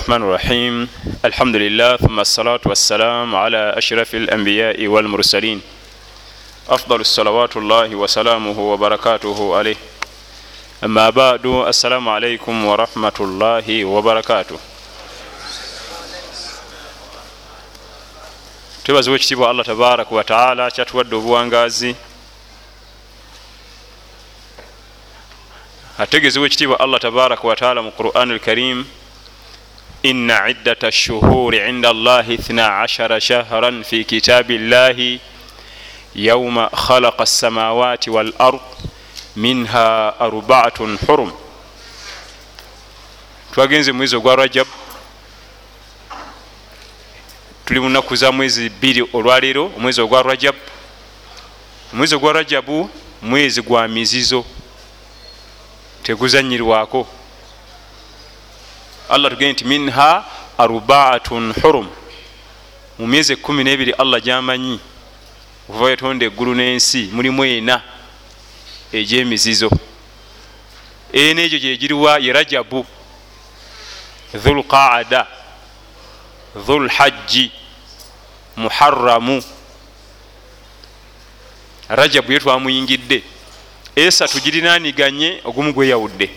الرحمن الرحيم الحمد لله ثم الصلاة والسلام على أشرف الأنبياء والمرسلين أفضل الصلوات الله وسلامه وبركاته عليه أما بعد السلام عليكم ورحمة الله وبركاته twebaziwa ekitiibwa allah tabaraka wataala kyatuwadde obuwangaazi ategezewa ekitiibwa allah tabaraka wataala mu quran al karimu ina iddata shuhuri inda allahi ithna ashara shahran fi kitabi llahi yauma khalaqa alsamawati walard minha arbaatun hurum twagenze mwezi ogwa rajab. Tuli munaku za mwezi bbiri olwaleero omwezi ogwa rajab. Omwezi ogwa rajabu mwezi gwa mizizo teguzanyirwako allah tugende nti minha arbaatun hurum. Mu myezi ekumi nebiri allah gyamanyi okuva yatonda eggulu n'ensi mulimu ena egyemizizo. Ena egyo gyegiriwa ye rajabu dhulqaada dhulhajji muharamu rajabu ye twamuyingidde. Esatu girinaniganye ogumu gweyawudde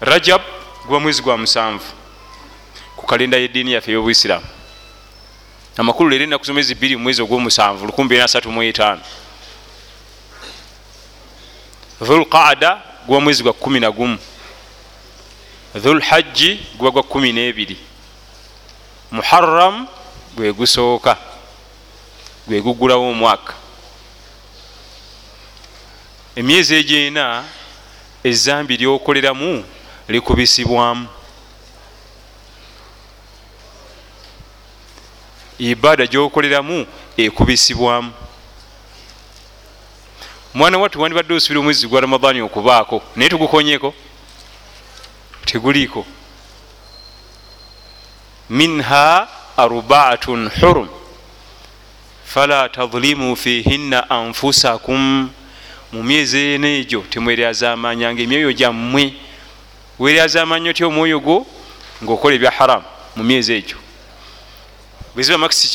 rajab guba mwezi gwa musanvu ku kalenda yeddiini yaffe ey'obuisiramu amakulu leero enaku zomwezi bbiri mu mwezi ogwomusanvu 235 dhulqaada guba mwezi gwa 11 dhulhajji guba gwa 12 muharam gwe gusooka gwe gugulawo omwaka. Emyezi egyena ezambi lyokoleramu likubisibwamu. Ibaada gyokoleramu ekubisibwamu. Mwana wattu wandibadde osubira omwezi gwa ramadaani okubaako naye tugukonyeko? Teguliiko minha arbaatun hurum. Fala tadlimu fihinna anfusakum. Mu myezi ena egyo temweryazamanyanga emyoyo gyammwe weryazamanya otya omwoyo gwo ngaokola ebya haramu mu myezi egyo?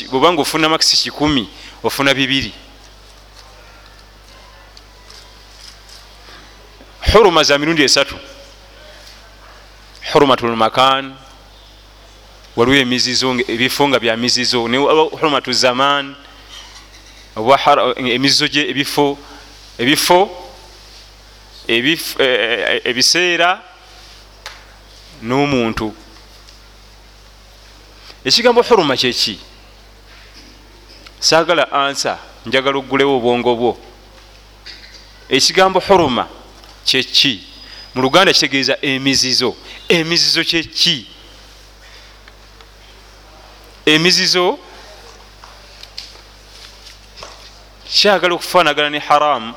Bwobanga ofuna makisi kikumi ofuna bibiri. Huruma za mirundi esatu. Hurumatul makan waliwo emizizo ebifo nga bya mizizo hurumatu zaman emizizo ebifo ebifo ebiseera n'omuntu. Ekigambo huruma kyeki saagala ansa njagala oggulewo obwongo bwo. Ekigambo huruma kyeki mu luganda kitegeeza emizizo. Emizizo kyeki emizizo kyagala okufaanagana ne haramu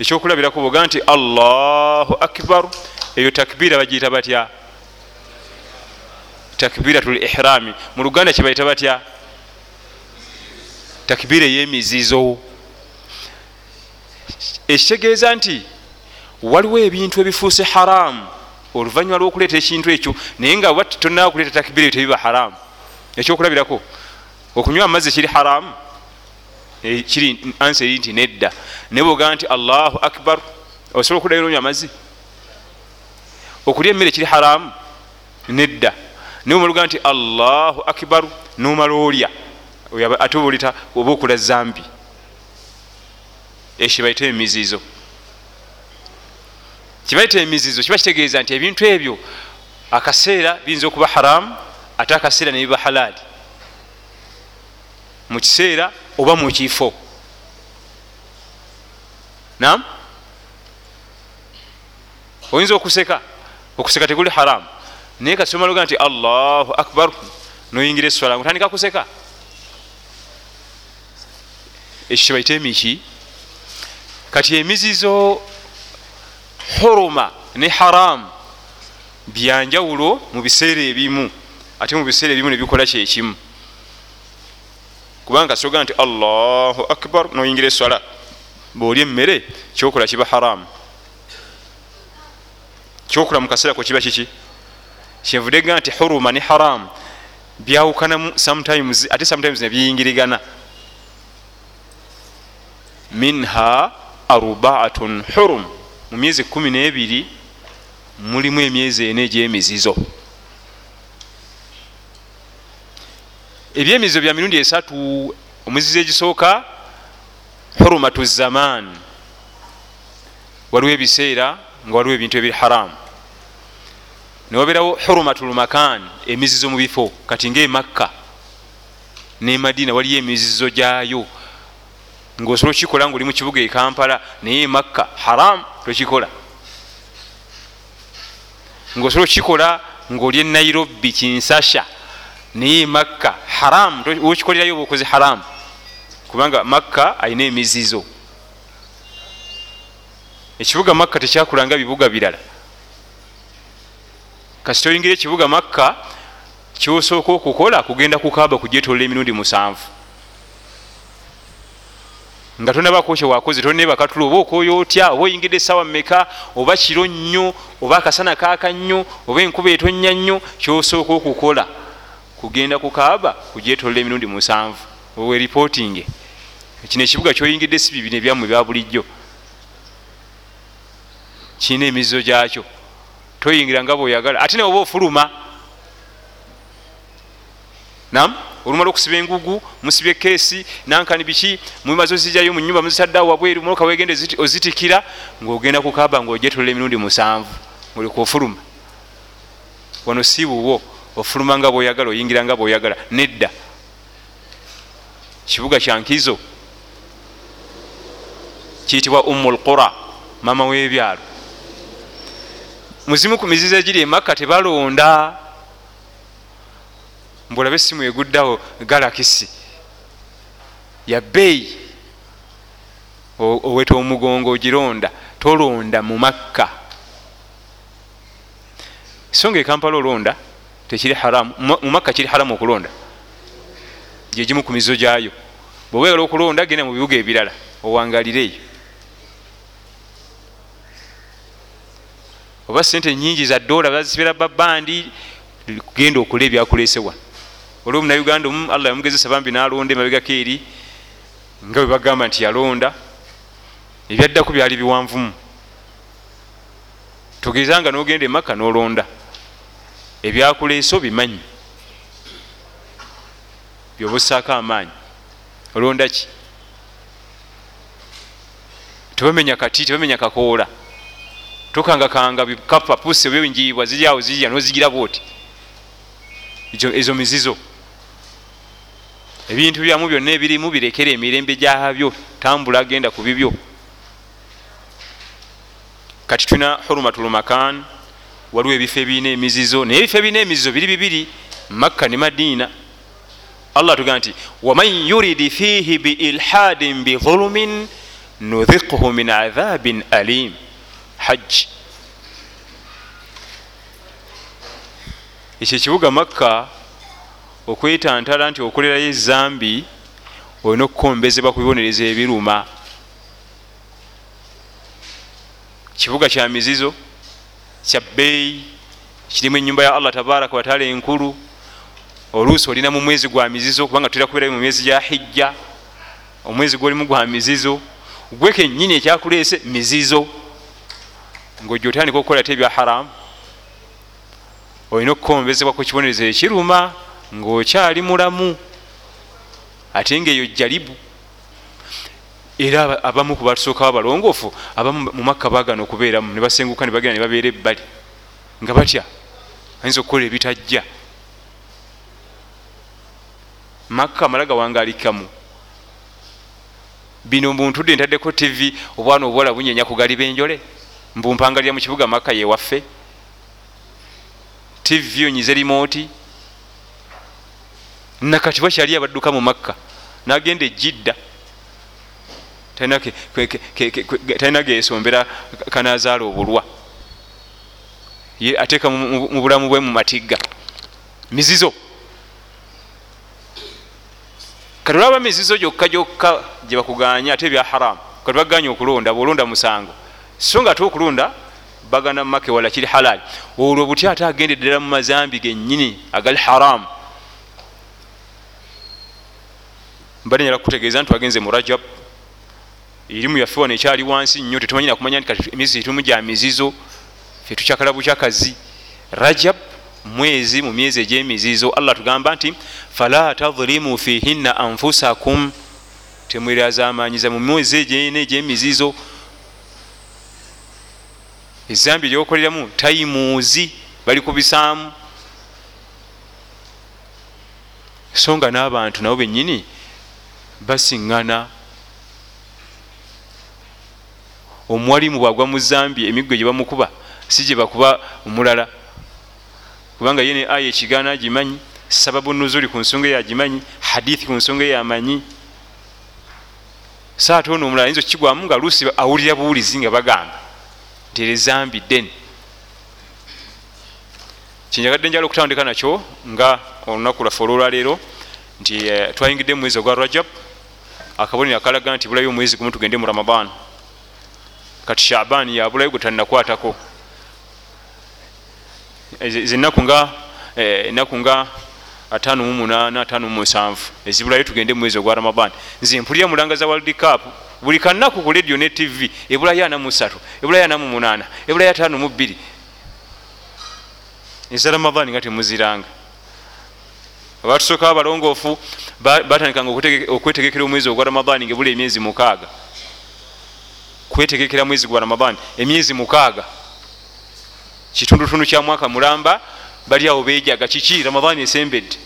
ekyokulabirako boga nti allahu akbar. Eyo takbiira bagiyita batya? Takbiratul ihrami mu luganda kyebayita batya? Takbiira ey'emizizo. Ekitegeeza nti waliwo ebintu ebifuuse haramu oluvanyuma lwokuleeta ekintu ekyo naye nga oba tonaba kuleeta takbiira eyo tebiba haramu ekyokulabirako okunywa amazzi kiri haramu kiri ansi eri nti nedda. Naye bwogaa nti allahu akbar osobola okuddayo nonywa amazzi? Okulya emmere kiri haramu? Nedda. Naye omaluga nti allahu akbar nomala olya ate obaoleta oba okula zambi. Ekyo bayita emizizo. Kibayita emizizo kiba kitegeeza nti ebintu ebyo akaseera biyinza okuba haramu ate akaseera nebiba halaali mu kiseera oba mu kifo. Nam oyinza okuseka okuseka teguli haramu naye kasiomaloga nti allahu akbar noyingira eswala otandika kuseka. Ekyo kyebaita emiki. Kati emizizo huruma ne haramu byanjawulo mu biseera ebimu ate mu biseera ebimu nebikola kyekimu kubanga soga nti allahu akbar noyingira eswala bwoli emmere kyokola kiba haramu. Kyokula mukaseerako kiba kiki? Kyenvudde ga nti huruma ne haramu. Byawukanamu sometimes ate sometimes nebyeyingirigana minha arbaatun hurum. Mu myezi kumi n'ebiri mulimu emyezi ena egyemizizo ebyemizizo bya mirundi esatu omuzizo egisooka hurumatu zaman. Waliwo ebiseera nga waliwo ebintu ebiri haramu newabeerawo hurumatu lmakan emizizo mu bifo kati ngaemakka ne madina waliyo emizizo gyayo. Ngaosobola okukikola ngaoli mu kibuga ekampala naye makka haramu tokikola. Ngaosobola okukikola ngaoli enairobi kinsasha naye makka. Haramu wokikolerayo oba okoze haramu kubanga makka alina emizizo ekibuga makka tekyakulanga bibuga birala. Kasi toyingira ekibuga makka kyosooka okukola kugenda kukaaba kujetolola emirundi musanvu. Nga tonabako kye wakoze tonebakatula oba okoyo otya oba oyingidde esawa meka oba kiro nnyo oba akasana kaaka nnyo oba enkuba etonya nnyo kyosooka okukola kugenda kukaaba kujetolola emirundi musanvu. Owe reporting. Kino ekibuga kyoyingidde si bibino ebyammwe bya bulijjo. Kirina emizizo gyakyo. Toyingira nga bweoyagala ate neoba ofuluma nam oluma lwokusiba engugu musiba ekeesi nankani biki mumaze ozijjayo mu nyumba muzitaddeawo wabweru muloka wegende ozitikira ngaogenda kukaba nga ojetolola emirundi musanvu. Olioka ofuluma. Wano si buwo ofuluma nga bweoyagala oyingira nga bweoyagala nedda. Kibuga kyankizo kiyitibwa ummu lqura mama w'ebyalo. Muzimu ku mizizo egiri emakka tebalonda. Mbulabe esimu eguddawo galakisi yabeeyi oweta omugongo ogironda tolonda mu makka. So nga ekampala olonda tekiri haramu mu makka kiri haramu okulonda. Gyegimu ku mizizo gyayo. Bwewegala okulonda genda mu bibuga ebirala owangalireeyo oba sente nyingi za dola bazibera babandi genda okola ebyakulesewa olwo munauganda omu allah yamugezesa bambi nalonda emabegako eri nga bwe bagamba nti yalonda ebyaddaku byali biwanvumu. Tugeza nga nogenda emakka nolonda ebyakuleesa obimanyi? Byoba ossaako amaanyi. Olonda ki tebamenya kati tebamenya kakoola. Tokangakanga bikapa pusi obenjiibwa ziryawo zirya nozigiraba oti ezo mizizo. Ebintu byamu byonna ebirimu birekera emirembe gyabyo tambula genda ku bibyo. Kati tulina hurumatulmakan waliwo ebifo ebirina emizizo naye ebifo ebirina emizizo biri bibiri. Makka ne madiina. Allah tugamba nti waman yuridi fihi biilhadin bidhulumin nudhiqhu min adhabin alim hajji ekyo ekibuga makka okwetantala nti okolerayo ezambi olina okukombezebwa ku bibonereza ebiruma. Kibuga kya mizizo kya bbeeyi kirimu enyumba ya allah tabaraka wataala enkulu. Oluusi olina mu mwezi gwa mizizo kubanga tulina kubeerayo mu myezi gya hijja. Omwezi gwolimu gwa mizizo. Gwe kenyini ekyakuleese mizizo. Ngaojja otandika okukola te ebya haramu olina okukombezebwa ku kibonerezo ekiruma ngaokyali mulamu. Ate ngaeyo jalibu era abamu ku batusookawo balongoofu abamu mu makka bagana okubeeramu ne basenguka ne bagenda ne babeera ebbali. Nga batya? Ayinza okukola ebitajja. Makka amalaga wangalikamu bino muntudde ntaddeko tv obwana obuwala bunyenya kugali benjole mbumpangalira mu kibuga makka yewaffe tv onyize rimooti nakati bakyali abadduka mu makka. Nagenda ejidda talina gesombera kanazaala obulwa. Ateeka mu bulamu bwe mu matigga. Mizizo. Kati olwaba mizizo gyokka gyokka gyebakuganya ate ebya haramu kati baganya okulonda bwolonda musango. So nga ate okulonda bagana make wala kiri halal. Olwo buty ate agende ddala mu mazambi gennyini agali haramu mbadde nyala kutegeeza nti wagenze mu rajab erimu yaffe wano ekyali wansi nnyo tetumanyi nakumanya nti emyezi itumu gya mizizo fe tukyakala bukyakazi rajab mwezi mu myezi egyemizizo allah tugamba nti fala tadhlimu fihinna anfusakum. Temwerazamanyiza mu mwezi egyene egyemizizo ezambi lyokoleramu tayimuuzi bali kubisaamu so nga n'abantu nabo bennyini basiŋŋana omuwalimu bwagwa mu zambi emiggo gye bamukuba si gye bakuba omulala. Kubanga ye ne aya ekigaana agimanyi sababu nuzuli ku nsonga eyo agimanyi hadithi ku nsonga eyo amanyi saate ono omulala ayinza okukigwamu nga luusi awulira buwulizi nga bagamba nti ere zambi ddene. Kyenjagadde njala okutandika nakyo nga olunaku lwaffe olwolwaleero nti eh, twayingidde mu mwezi ogwa rajab akabonero akalaga nti bulayo omwezi gumu tugende mu ramadan kati shaban yabulayo gwe talinakwatako zenaku nga eh, enaku nga atano mumunana atano mumusanvu ezibulayo tugende mumwezi ogwa ramadan nze mpulira mulanga za world cup. Buli kanaku ku radio ne tv ebulayo ana musatu ebulayo ana mumunana ebulayo atano mubiri eza ramadan nga temuziranga. Abatusooka abalongoofu batandikanga okwetegekera omwezi ogwa ramadan nga ebula emyezi mukaaga kwetegekera mwezi gwa ramadan emyezi mukaaga. Kitundutundu kya mwaka mulamba bali awo bejaga kiki? Ramadan esembedde.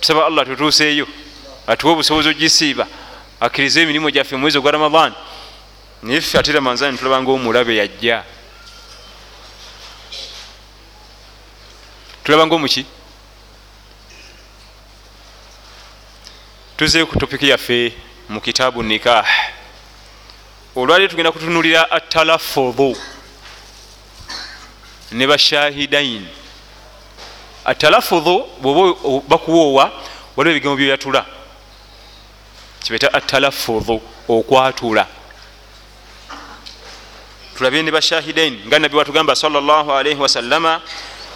Tusaba allah tutuuseeyo atuwe obusobozi ogisiiba akkirize emirimu gyaffe mumwezi ogwa ramadan naye ffe ate ramanzani tulabanga omulabe yajja. Tulabanga omuki tuzeeyo ku topiki yaffe mu kitaabu nikah olwaliro tugenda kutunulira atalafudu ne bashahidain atalafudu bwoba bakuwoowa waliwo ebigambo byoyatula kibeta atalafudu okwatula tulabye ne bashahidain nga nabbi watugamba salllahalaihi wasallama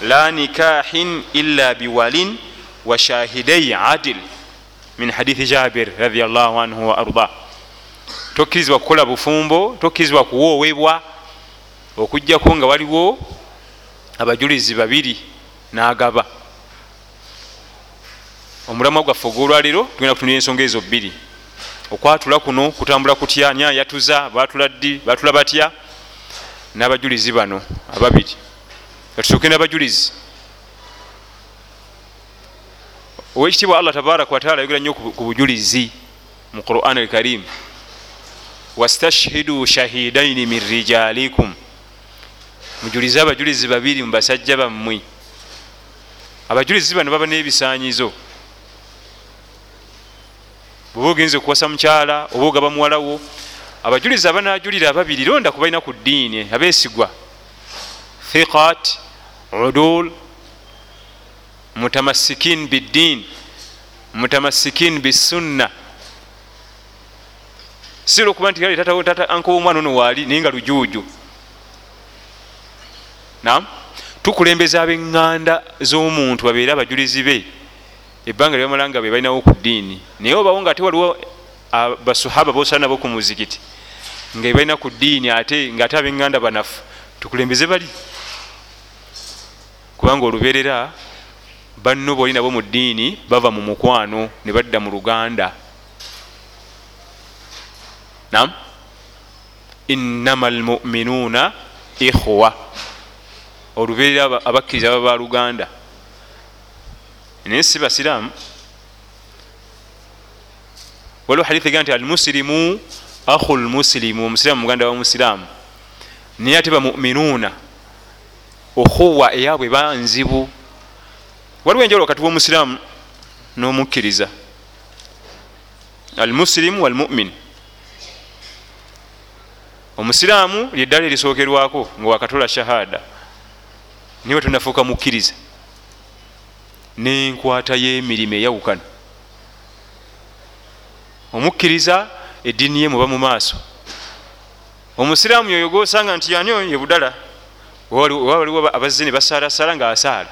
la nikahin illa biwalin wa shahidai adil min hadithi jabir radiallahu anhu wa ardah tokkirizibwa kukola bufumbo tokkirizibwa kuwoowebwa okugjako nga waliwo abajulizi babiri n'agaba. Omulamwa gwaffe ogwolwaliro tugenda kutunira ensonga ezo bbiri. Okwatula kuno kutambula kutya ni ayatuza batula ddi batula batya? N'abajulizi bano ababiri. Katusooke n'abajulizi. Owekitiibwa allah tabaraka wataala ayogera nnyo ku bujulizi mu quran alkarimu wastashhidu shahidaini min rijalikum. Mujulize abajulizi babiri mu basajja bammwe. Abajulizi bano baba n'ebisanyizo bweba ogenza okuwasa mukyala oba ogaba muwalawo. Abajulizi abanajulira ababiri londa kubalina ku ddiini abeesigwa. Thiqat udul mutamassikin biddin mutamassikin bisunna si lwokuba nti tata ankoba omwana ono waali naye nga lujuuju. Nam tukulembeza abeŋŋanda z'omuntu babeere abajulizi be. Ebbanga lyebamala nga be balinawo ku ddiini. Naye obawo nga ate waliwo basahaba bosala nabo ku muzikiti nga balina ku ddiini ate ngaate abeŋŋanda banafu tukulembeze bali. Kubanga oluberera banno boli nabo mu ddiini bava mu mukwano ne badda mu luganda nam innama almuminuuna ikhwa. Oluberera abakkiriza baba baluganda naye si basiraamu waliwo hadithi ega nti almusirimu ahu lmusirimu omusiraamu muganda wa musiraamu naye ate bamuminuuna okhuwa eyabwe banzibu waliwo enjawulo wakati womusiraamu n'omukkiriza. Almusirimu walmumin omusiraamu lyeddala erisookerwako nga wakatula shahada niwe tunafuuka mukkiriza nenkwata y'emirimu eyawukana. Omukkiriza eddiini ye muba mu maaso. Omusiraamu yoyo gosanga nti yani ye budala? Oba waliwo abazze ne basaalasala ngaasaala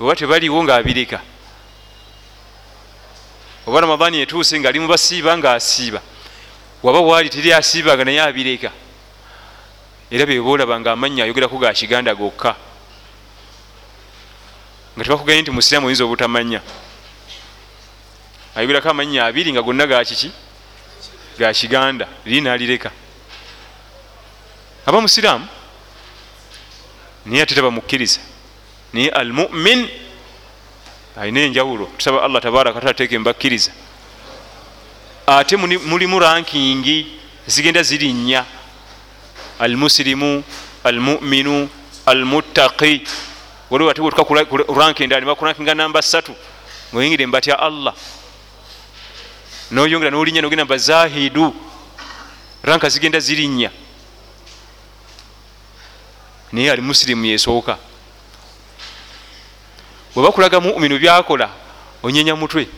oba tebaliwo ngaabireka oba ramadani etuuse ngaali mubasiiba ngaasiiba waba waali teri asiibaga naye abireka era bebaolaba nga amanya ayogerako ga kiganda gokka. Nga tebakuganye nti musiraamu oyinza obutamanya. Ayogerako amanya abiri nga gonna gakiki ga kiganda liri nalireka. Aba musiraamu naye ate tabamukkiriza naye al mumin alina enjawulo tusaba allah tabaraka taala teeke mbakkiriza. Ate mulimu rankingi zigenda zirinnya almusirimu almuminu almuttaqi waliwo ate wetukarankinda nibakurankinga namba satu ngaoyingire mbatya allah. Noyongera nolinya nogenda bazahidu ranka zigenda zirinnya. Naye ali musirimu yesooka. Bwebakulaga muminu byakola onyenya mutwe.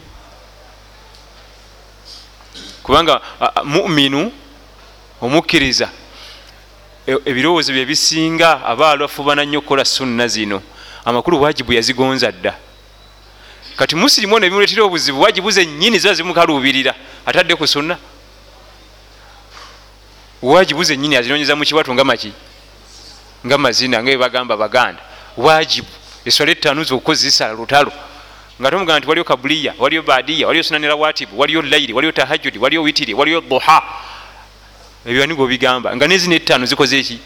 Kubanga muminu omukkiriza ebirowoozo bye bisinga aba alwafubana nnyo okukola sunna zino. Amakulu wajibu yazigonza dda. Kati musirimu ono ebimuletera obuzibu wajibu zenyini ziba zimukaluubirira atadde ku sunna? Wajibu zenyini azinonyeza mukiwatu nga maki? Nga mazina nga ebagamba baganda. Wajibu. Eswala ettaano zokozesa lutalo. Nga tomugamba nti waliyo kabuliya waliyo badiya waliyo sunanira watibu waliyo lairi waliyo tahajudi waliyo witiri waliyo duha ebyo ani bwobigamba nga nezina ettaano zikoze eki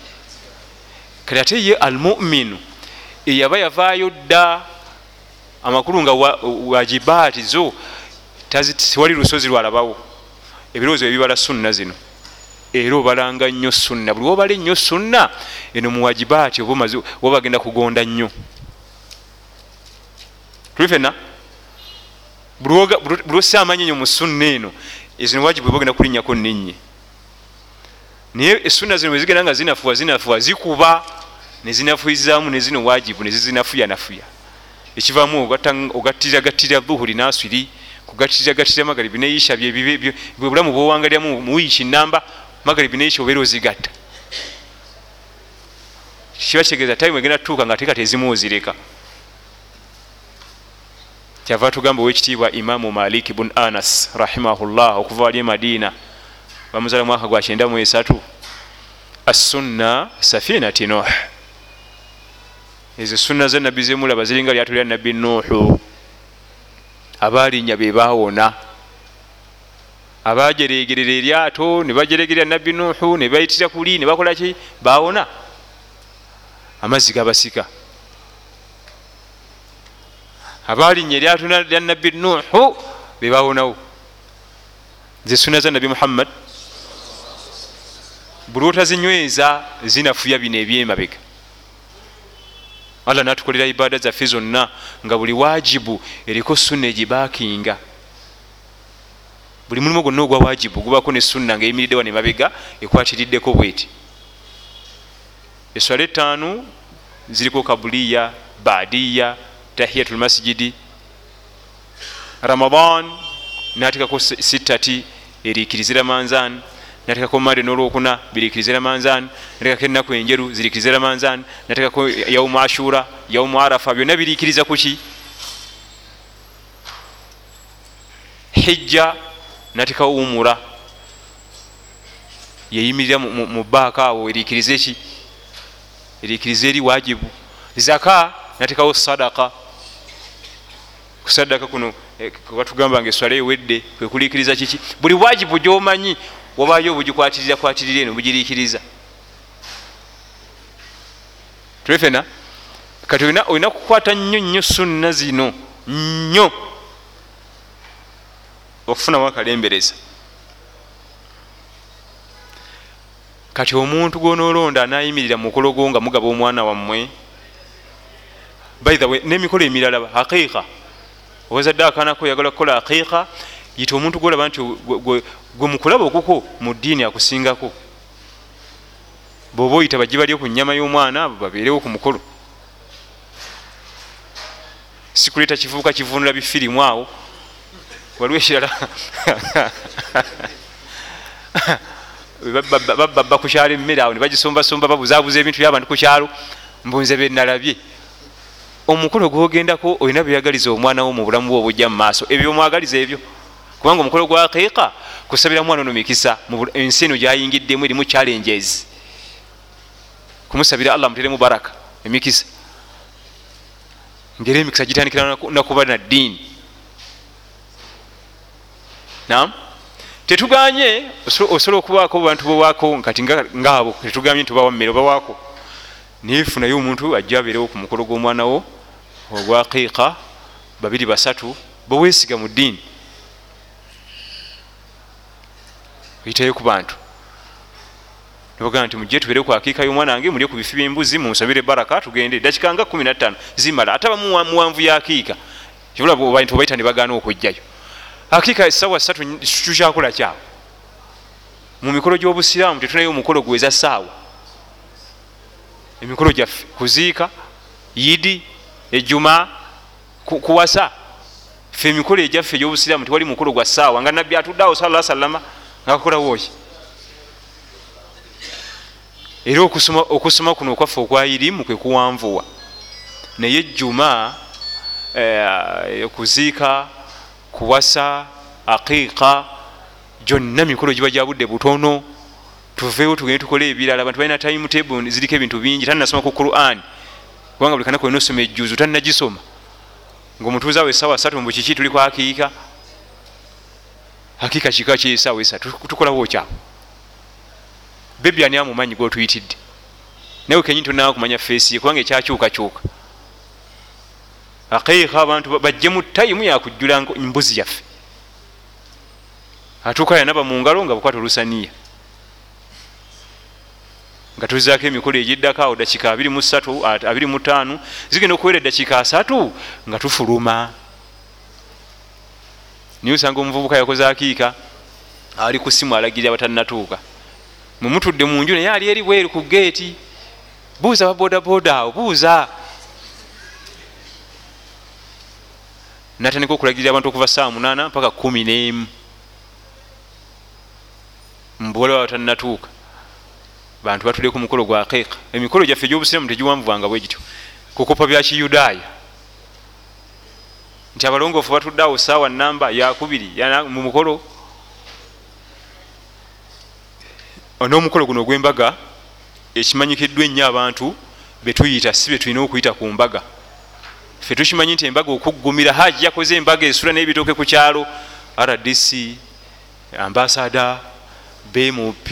kati ate ye almuminu eyaba yavaayo dda. Amakulu nga wajibaati zo tiwali lusozi lwalabawo. Ebirowoozo ebibala sunna zino. Era obalanga nnyo sunna. Buli wobala ennyo sunna eno muwajibaati oba bagenda kugonda nnyo. Tuli fena buli ossa amanyi nyo mu sunna eno ezino wajibu eba ogenda kulinnyako ninnye naye esunna zino wezigenda nga zinafuwa zinafuwa zikuba nezinafuyizaamu nezino wajibu nezizinafuya ekivamu ogattiragattira dhuhuri naswiri kugattiragattira magaribi neisha bwebulamu bwowangalyamu muwiiki namba magaribi neisha obeera ozigatta. Kiba kitegeeza time egenda tutuuka nga teka tezimu ozireka kyava tugamba owekitiibwa imamu malik bun anas rahimahullah okuva wali emadiina bamuzala mwaka gwa kyenda mu esatu. Assunna safinati nuh. Ezo sunna za nabbi zemulaba ziringa lyato lya nabbi nuhu. Abalinya bebawona abajeregerera eryato nebajeregerera nabbi nuhu nebayitira kuli nebakolaki bawona amazzi gabasika. Abalinya eryato lya nabbi nuhu bebawonawo ze sunna za nabbi muhammad buli otazinyweza zinafuya bino ebyemabega. Allah natukolera ibaada zaffe zonna nga buli wajibu eriko sunna egibakinga buli mulimu gwonna ogwa wajibu gubako ne sunna nga eyimiriddewa nemabega ekwatiriddeko bweti. Eswala etaanu ziriko kabuliya badiya tahiyatu lmasjidi ramadan natekako sittati erikirizira manzan natekako mande nolwokuna birikirizira manzan natekako enaku enjeru zirikirizira manzan natekako yaumu ashura yaumu arafa byonna birikiriza kuki hijja natekawo umura. Yeyimirira mu baaka awo erikiriza eki? Erikiriza eri wajibu zaka natekawo sadaka kusadaka kuno batugamba nga eswala ewedde kwekulikiriza kiki? Buli wajibu gyomanyi wabayo obugikwatirira kwatirira eno bugirikiriza tulefena kati olina kukwata nnyo nnyo sunna zino nnyo. Okufunamu akalembereza. Kati omuntu gwonolonda anayimirira mukolo gwo nga mugaba omwana wammwe baithawe nemikolo emirala haqiqa owazadde akanako oyagala kukola haqiqa yita omuntu gwolaba nti gwe mukulaba okuko mu ddiini akusingako. Bwoba oyita bajje balyo ku nyama y'omwana babeerewo ku mukolo. Sikuleeta kivubuka kivunula bifirimu awo. Waliwo ekirala babba ku kyalo emmere awo nebagisombasomba babuzabuza ebintu byabantu ku kyalo mbunze benalabye omukolo gwogendako olina byeyagaliza omwana wo mu bulamu bwe obujja mu maaso. Ebyo omwagaliza ebyo kubanga omukolo gwa kiika kusabira mwana ono mikisa ensi eno gyayingiddemu erimu challenges. Kumusabira allah muteremu baraka emikisa. Ngeri emikisa gitandikira nakuba na ddiini. Nam tetuganye osobola okubaako bantu bowaako kati ngaabo tetugambye nti obawa mmere obawaako naye funayo omuntu ajja abeerewo ku mukolo gw'omwana wo ogwa kiika babiri basatu bweweesiga mu ddiini oyitayo ku bantu. Nibagaa nti mujje tubeere ku akiika y'omwana wange mulye ku bifi byembuzi munsabire baraka tugende. Dakika nga 15 zimala ate abamuwanvu yakiika kibulabantu obaita ne bagaana okujjayo akiika esawa satu tukyakola kyawe. Mu mikolo gy'obusiraamu tetunayo omukolo gweza saawa emikolo gyaffe kuziika yidi ejuma kuwasa. Fe emikolo egyaffe egyobusiraamu tewali mukolo gwa saawa nga nabbi atuddeawo sala salama ngaakolawoyi era okusoma kuno okwaffe okwayirimu kwekuwanvuwa naye ejjuma eh, kuziika kuwasa aqiika gyonna mikolo giba gyabudde butono. Tuveewo tugende tukole ebirala abantu balina time table ziriko ebintu bingi tanasoma ku quran. Kubanga buli kanaku olina osoma ejjuzu tannagisoma. Ngaomutuuzi awo esawa satu mbu kiki tuli kwakiika akiika kika kyesawa esatu tukolawo kyawo bebi ani amumanyi gotuyitidde nawe kenyini tonaa kumanya feesi ye kubanga ekyakyukakyuka akiika abantu bajje mu tayimu yakujjula mbuzi yaffe. Atuuka yanaba mu ngalo nga bukwata olusaniya. Nga tuzaako emikolo egiddako awo dakika 25 zigenda okuwera eddakiika asatu nga tufuluma niye osanga omuvubuka yakoze akiika ali ku simu alagirira batanatuuka mwemutudde munju naye ali eri bweru ku geeti buuza babodaboda awo buuza. Natandika okulagirira abantu okuva saa 8 mpaka 1 mubuwala batanatuuka bantu batudde ku mukolo gwa aqiqa emikolo gyaffe egyobusiramu tegiwanvubwanga bwe gityo. Kukopa bya kiyudaaya nti abalongoofu batudde awo saawa namba yakubiri mu mukolo. N'omukolo guno ogw'embaga ekimanyikiddwa ennyo abantu betuyita si betulina okuyita ku mbaga. Ffe tukimanyi nti embaga okuggumira haji yakoze embaga esula n'ebitooke ku kyalo. Rdc ambasada bmp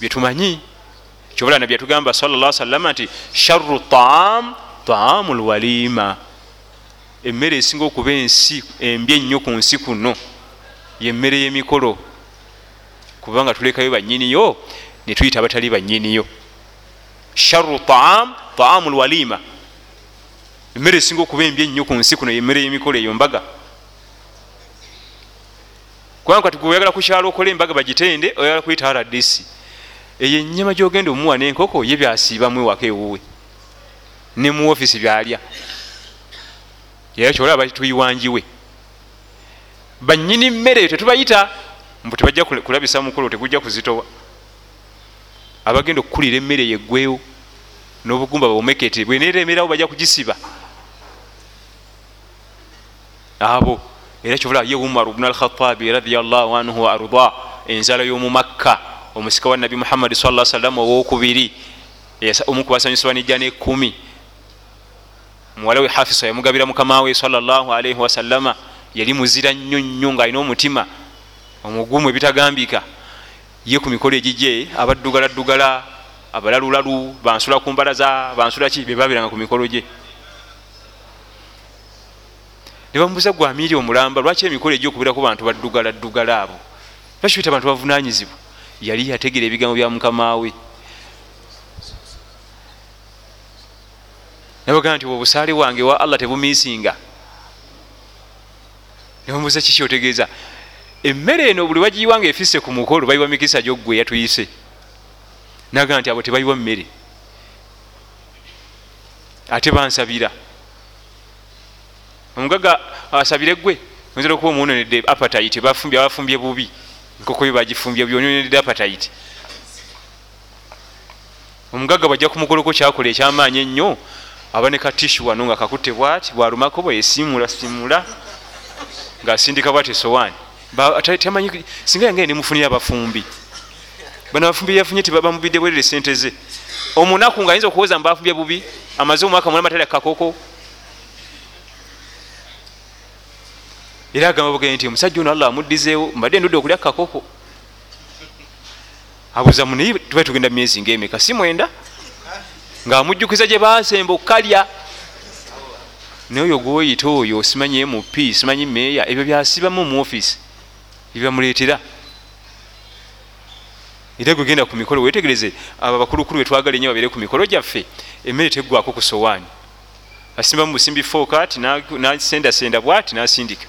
byetumanyi kyobala nabye yatugamba salla salama nti sharu taam taamu lwalima emmere esinga okuba ensi embi ennyo ku nsi kuno yemmere y'emikolo. Kubanga tulekayo banyiniyo netuyita abatali banyiniyo sharu taam taamu lwalima emmere esinga okuba embi ennyo ku nsi kuno yemmere y'emikolo eyo mbaga. Kubanga kati gwe oyagala kukyalo okola embaga bagitende oyagala kuyita rdc eyo enyama gyogenda omuwa nenkoko ye byasiibamu ewaka ewuwe. Ne mu ofisi byalya era kyolaba tuyiwanjiwe. Banyini mmere tetubayita mbu tebajja kulabisa mukolo tegujja kuzitowa. Abagenda okukulira emmere yeggwewo n'obugumba bomekete bweneeremerawo bajja kugisiba. Abo era kyobola ye umaru bnu alkhatabi radiallahu anhu wa arda enzala y'omumakka omusika wa nabi muhammadi sa sallam owokubiri omukubasanyusibwa nijja nekumi muwala we hafisa yamugabira mukamawe salaalaihi wasallama yali muzira nnyo nnyo ngaalina omutima omugumu ebitagambika. Ye ku mikolo egijye abaddugaladugala abalalulalu bansula ku mbalaza bansula ki bebabiranga ku mikolo gye. Nebamubuza gwe amiiri omulamba lwaki emikolo egyokubirako bantu baddugaladugala abo? Bakibita bantu bavunanyizibwa yali yategera ebigambo bya mukamawe nabagaa nti obusaale wange wa allah tebumiisinga. Nebamubuza kiki otegeeza emmere eno buli bagiyiwanga efisse ku mukolo bayiwa mikisa gyoggwe yatuyise. Nagaa nti abo tebayiwa mmere. Ate bansabira. Omugaga asabire gwe oyinza okuba omuwononedde apatite bafumbye abafumbye bubi. Nkoko yo bagifumbye byonyonedde apatite omugaga bwajja kumugoloko kyakola ekyamaanyi ennyo aba ne katishu wano nga kakutte bwati bwalumako bweyesimula simula ngaasindika bwati esowaani tamanyi singa yange nemufunira abafumbi. Bano abafumbi yafunye tibamubidde bwerere sente ze. Omunaku nga ayinza okuwoza mubafumbye bubi amaze omwaka mula matale kakoko era agamba bugee nti omusajja ono allah amuddizeewo mbadde ndudde okulya kakoko abuza munaye tuba tugenda myezi ngaemeka si mwenda ngaamujjukiza gye basemba okukalya. Naye oyo gwoyita oyo simanyi mp simanyi meeya ebyo byasibamu mu offisi ebyamuleetera era gwegenda ku mikolo wetegereze abo abakulukulu betwagala enyo babeere ku mikolo gyaffe emmere teggwako ku sowaani asimba mu busimbi fokat nasendasenda bwati nasindika.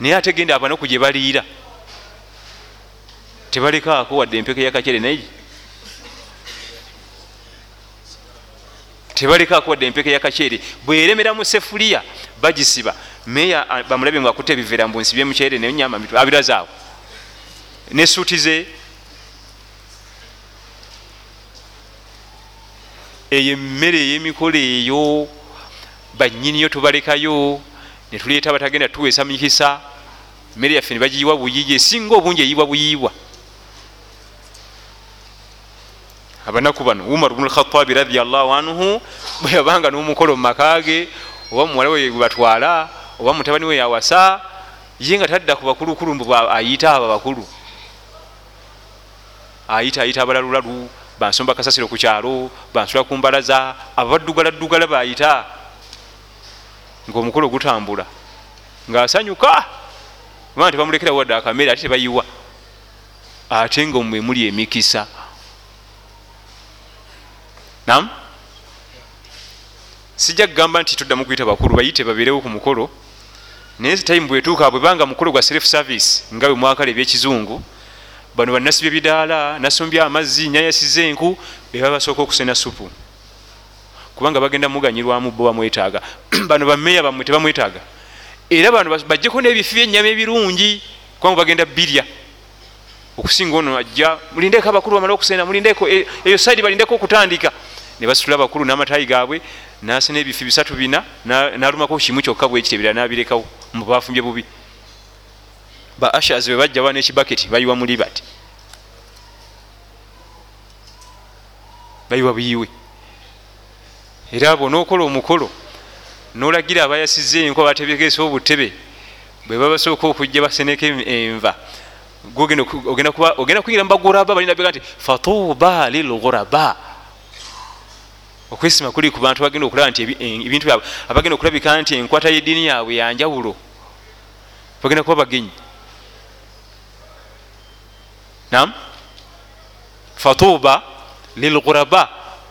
Naye ate genda abanaku gye baliira. Tebalekaako wadde empeka yakacere naye tebalekaako wadde empeka yakacere bweremera mu sefuliya bagisiba. Meya bamulabe nga akutta ebivera mbunsi byemucere nenyama abirazaabo nesuuti ze eyo emmere ey'emikolo eyo banyiniyo tubalekayo netuleeta batagenda tuweesa mikisa mmere yaffe nebagiyiwa buyiyi esinga obungi eyiibwa buyiibwa abanaku bano umar bnu lkhatabi radiallahu anhu bwe yabanga n'omukolo mu makage oba muwala we batwala oba mutabani we yawasa ye nga tadda ku bakulukulu mbu ayita abo bakulu ayita ayita abalalulalu bansomba kasasiro ku kyalo bansula ku mbalaza ababadugaladdugala bayita. Ngaomukolo gutambula. Ngaasanyuka bana tebamulekera wadde akamere ate tebayiwa. Ate nga omwe muli emikisa nam sijja kugamba nti tuddamu kuyita bakulu bayite babeerewo ku mukolo. Naye time bwetuuka bwebanga mukolo gwa self service nga bwe mwakala ebyekizungu bano banasi byebidaala nasombya amazzi nyayasiza enku beba basooka okusena supu kubanga bagenda muganyirwamu bo bamwetaaga. Bano bameya bamwe tebamwetaaga. Era bano bajjeko n'ebifi byenyama ebirungi kubanga bagenda birya okusinga ono ajja mulindeko abakulu bamale okusena mulindeko e, eyo saidi balindeko okutandika. Ne basitula abakulu n'amatayi gaabwe nasena ebifi bisatu bina nalumako kimu kyokka bwekiti ebirala nabirekawo mubafumbye bubi. Ba ashas bwe bajja ba nekibaketi bayiwa muli bati bayiwa buyiwe. Era bonaokola omukolo nolagira abayasiza enku abatebekeesa obutebe bwe babasooka okujja baseneka enva ogenda kuyingira mubaguraba balina bega nti fatuba lilghuraba. Okwesima kuli ku bantu bagenda okulaba nti ebintu byabwe abagenda okulabika nti enkwata yeddiini yaabwe yanjawulo bagenda kuba bagenyi. Nam fatuba lilghuraba.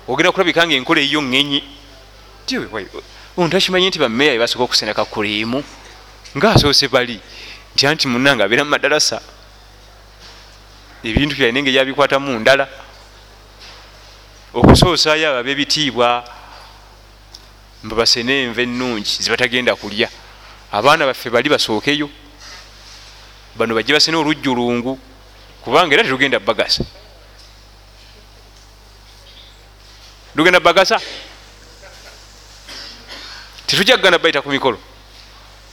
Ogenda kulabika nga enkola eyo ŋŋenyi ono takimanyi nti bameya bebasooka okuseneka kuliimu ngaasoose bali nti anti munanga abeera mu madalasa ebintu byalina engeri yabikwatamu ndala okusoosayo abo abebitiibwa mbabasene enva ennungi zibatagenda kulya abaana baffe bali basookeyo bano bajje basene olujjulungu kubanga era tetugenda bagasa tugenda bagasa tetujja kugana bayita ku mikolo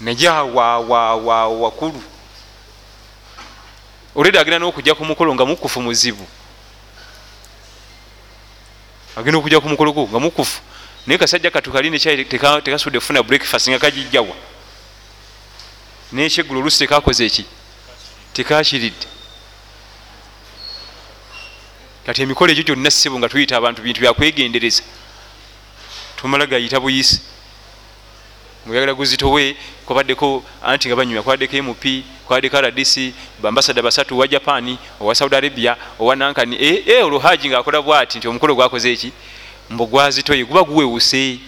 najawawawa wakulu olweda agenda nokujja ku mukolo nga mukufu muzibu. Agenda okujja ku mukolo gwo nga mukufu. Naye kasajja katukali nekyai tekasudde kufuna breakfast nga kagijjawa nekyeggulo olusi tekakoze eki tekakiridde. Kati emikolo egyo gyonna ssebo nga tuyita abantu bintu byakwegendereza tumala gayita buyisi muyagala guzitowe kwabaddeko anti nga banyumya kwabaddeko mp kwabaddeko rdc bambasada basatu owa japani owa saudi arabia owa nankani. E, e, oluhaji ngaakola bwati nti omukolo gwakoze eki? Mbu gwazitoye guba guwewuse.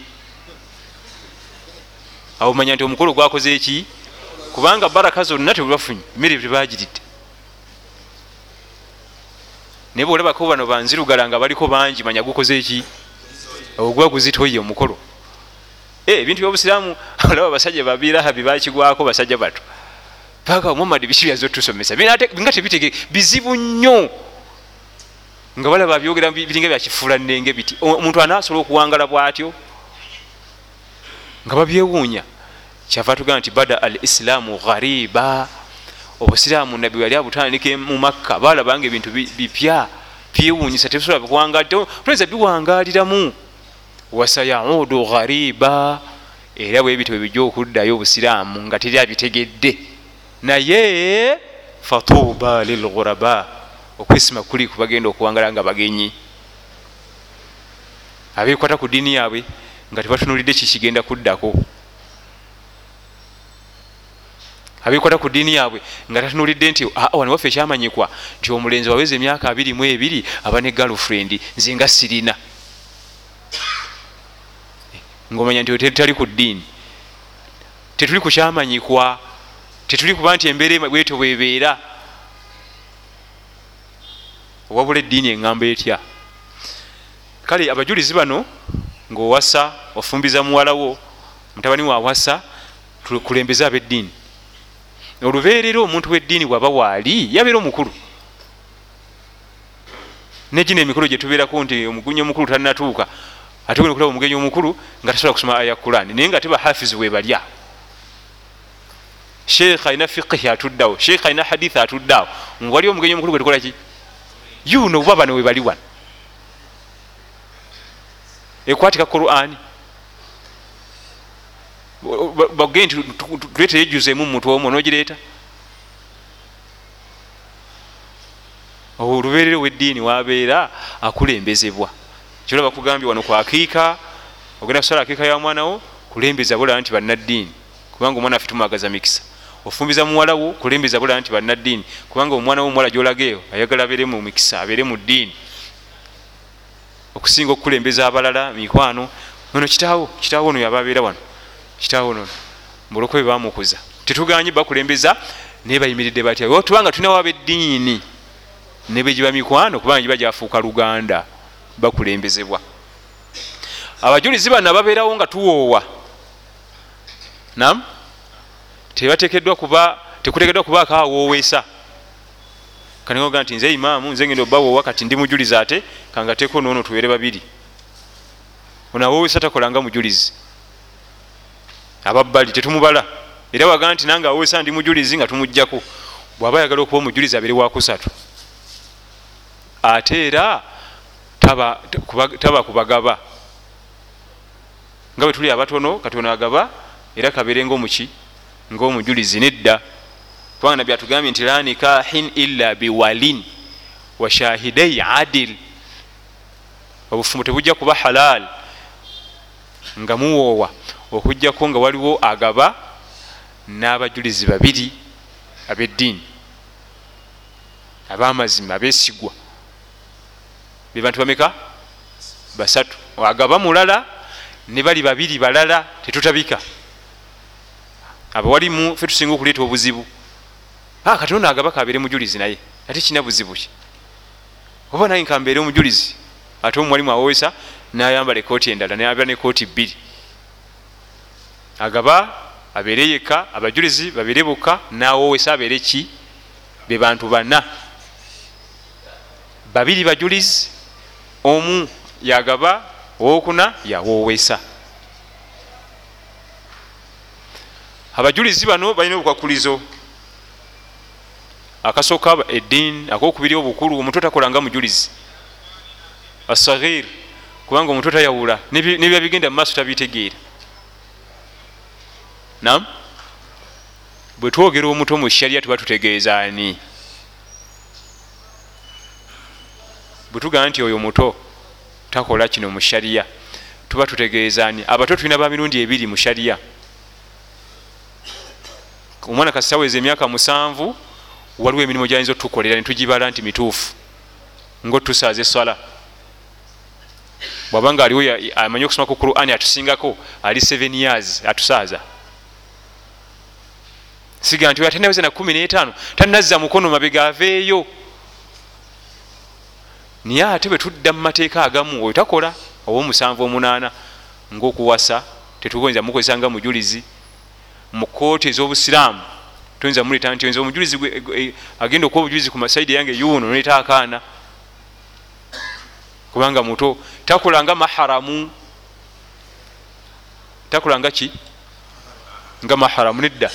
Awo manya nti omukolo gwakoze eki? Kubanga baraka zonna tebafunye mmere tebagiridde naye bwolabako bano banzirugala nga baliko bangi manya gukoze eki? Ogwa guzitoye omukolo. Eh, ebintu byobusiramu olaba abasajja babirahabi bakigwako basajja bato paka muhammad biki byaza otusomesa. Nga tebitege bizibu nnyo. Nga balaba byogera biringa byakifuula nnenge biti. Omuntu anasobola okuwangala bwatyo? Nga babyewuunya. Kyava tugamba nti bada al islaamu ghariba. Obusiraamu nabbi wali abutandike mu makka. Balabanga ebintu bipya. Byewuunyisa tebisobola kuwangalitoyinza biwangaliramu wasayaudu ghariba era bwebityo bwebijja okuddayo obusiraamu nga teri abitegedde. Naye fatuba lilghuraba okwesima kuli kubagenda okuwangala nga bagenyi. Abekwata ku diini yaabwe nga tebatunulidde kikigenda kuddako. Abekwata ku diini yaabwe nga tatunulidde nti wano waffe ekyamanyikwa nti omulenzi waweza emyaka abiri mu ebiri aba ne galfriend nze nga sirina ngaomanya nti tetali ku ddiini. Tetuli ku kyamanyikwa tetuli kuba nti embeera bwetyo bwebeera. Owabula eddiini eŋŋamba etya? Kale abajulizi bano ngaowasa ofumbiza muwalawo mutabani wawasa kulembeza abeddiini. Olubeerera omuntu weddiini bwaba waali yabeera omukulu. Negino emikolo gyetubeerako nti omugunya omukulu talinatuuka ate gena okulaba omugenyi omukulu nga tasobola kusoma aya kurani naye nga tebahafizi webalya sheekh alina fiqihi atuddawo sheekh alina hadithi atuddeawo wali omugenyi omukulu gwetukolaki yuno oba bano webali wano. Ekwatika qurani. Bagee nti tuleetere ejuzemu mumutwe omwo nogireeta. Olubeerere weddiini wabeera akulembezebwa kyolwa bakugambye wano kwakiika ogenda kusala akiika ya mwanawo kulembeza bulaba nti bannaddiini. Kubanga omwana affe tumwagaza mikisa. Ofumbiza muwalawo kulembeza bulaba nti bannaddiini. Kubanga omwana wo omuwala gyolageeyo ayagala abeere mu mikisa abeere mu ddiini. Okusinga okukulembeza abalala mikwano. Ono kitaawo kitaawo ono yaba abeera wano. Kitaawo nono mbulokobe bamukuza tetuganye bakulembeza naye bayimiridde batya. Tubanga tulinawo abeddiini ne begiba mikwano kubanga giba gyafuuka luganda bakulembezebwa. Abajulizi bano ababeerawo nga tuwoowa nam? Tebatekeddwa kuba tekutekeddwa kubaako awooweesa kaniga nti nze imaamu nze ngenda obawoowa kati ndi mujulizi ate kangateeko noono tubeere babiri. Ono awooweesa takolanga mujulizi. Ababbali tetumubala. Era wagaa nti nange awoweesa ndi mujulizi nga tumugjako. Bwaba ayagala okuba omujulizi abeere wakusatu ate era taba, kubagaba. Nga bwe tuli abatono katono agaba era kabeere ngaomuki ngaomujulizi nedda. Kubanga nabbi atugambye nti la nikahin illa biwalin wa shahidai adil. Obufumu tebujja kuba halal. Nga muwoowa okujjako nga waliwo agaba n'abajulizi babiri ab'eddiini ab'amazima abeesigwa be bantu bameka? Basatu. Agaba mulala ne bali babiri balala tetutabika abawalimu fe tusinga okuleeta obuzibu. Ah, kati ono agaba kabeere mujulizi naye ate kina buzibu ki? Oba naye nkambeere omujulizi ate omuwalimu awowesa nayambala ekooti endala nayambala nekooti bbiri. Agaba abeere yekka abajulizi babeere bokka nawowesa abeere ki? Be bantu bana. Babiri bajulizi omu yagaba owokuna yawowesa abajulizi bano balina obukwakulizo akasooka eddiini akokubiri obukulu omuntu takolanga mujulizi. Asagir kubanga omuntu tayawula nebiba bigenda mumaaso tabitegeera. Nam bwe twogera omuto mu sharia tuba tutegeezaani bwe tugamba nti oyo muto takola kino mu sharia. Tuba tutegeezaani abato tulina ba mirundi ebiri mu sharia. Omwana kasitaweza emyaka musanvu waliwo emirimu gyayinza otukolera netugibala nti mituufu ngaotusaaza eswala bwabanga aliwo amanyi okusoma ku qurani atusingako ali 7 years atusaaza. Siga nti atenaweza na 15 tanazza mukono mabega aveeyo naye ate bwe tudda mu mateeka agamu oyo takola oba omusanvu omunaana ngaokuwasa tetugoyinza mukozesa nga mujulizi. Mu kooti ez'obusiraamu toyinza muleta nti nze omujulizi agenda okuba obujulizi ku masaidi yange yuno noleta akaana. Kubanga muto takulanga maharamu. Takulanga ki? Nga maharamu nedda.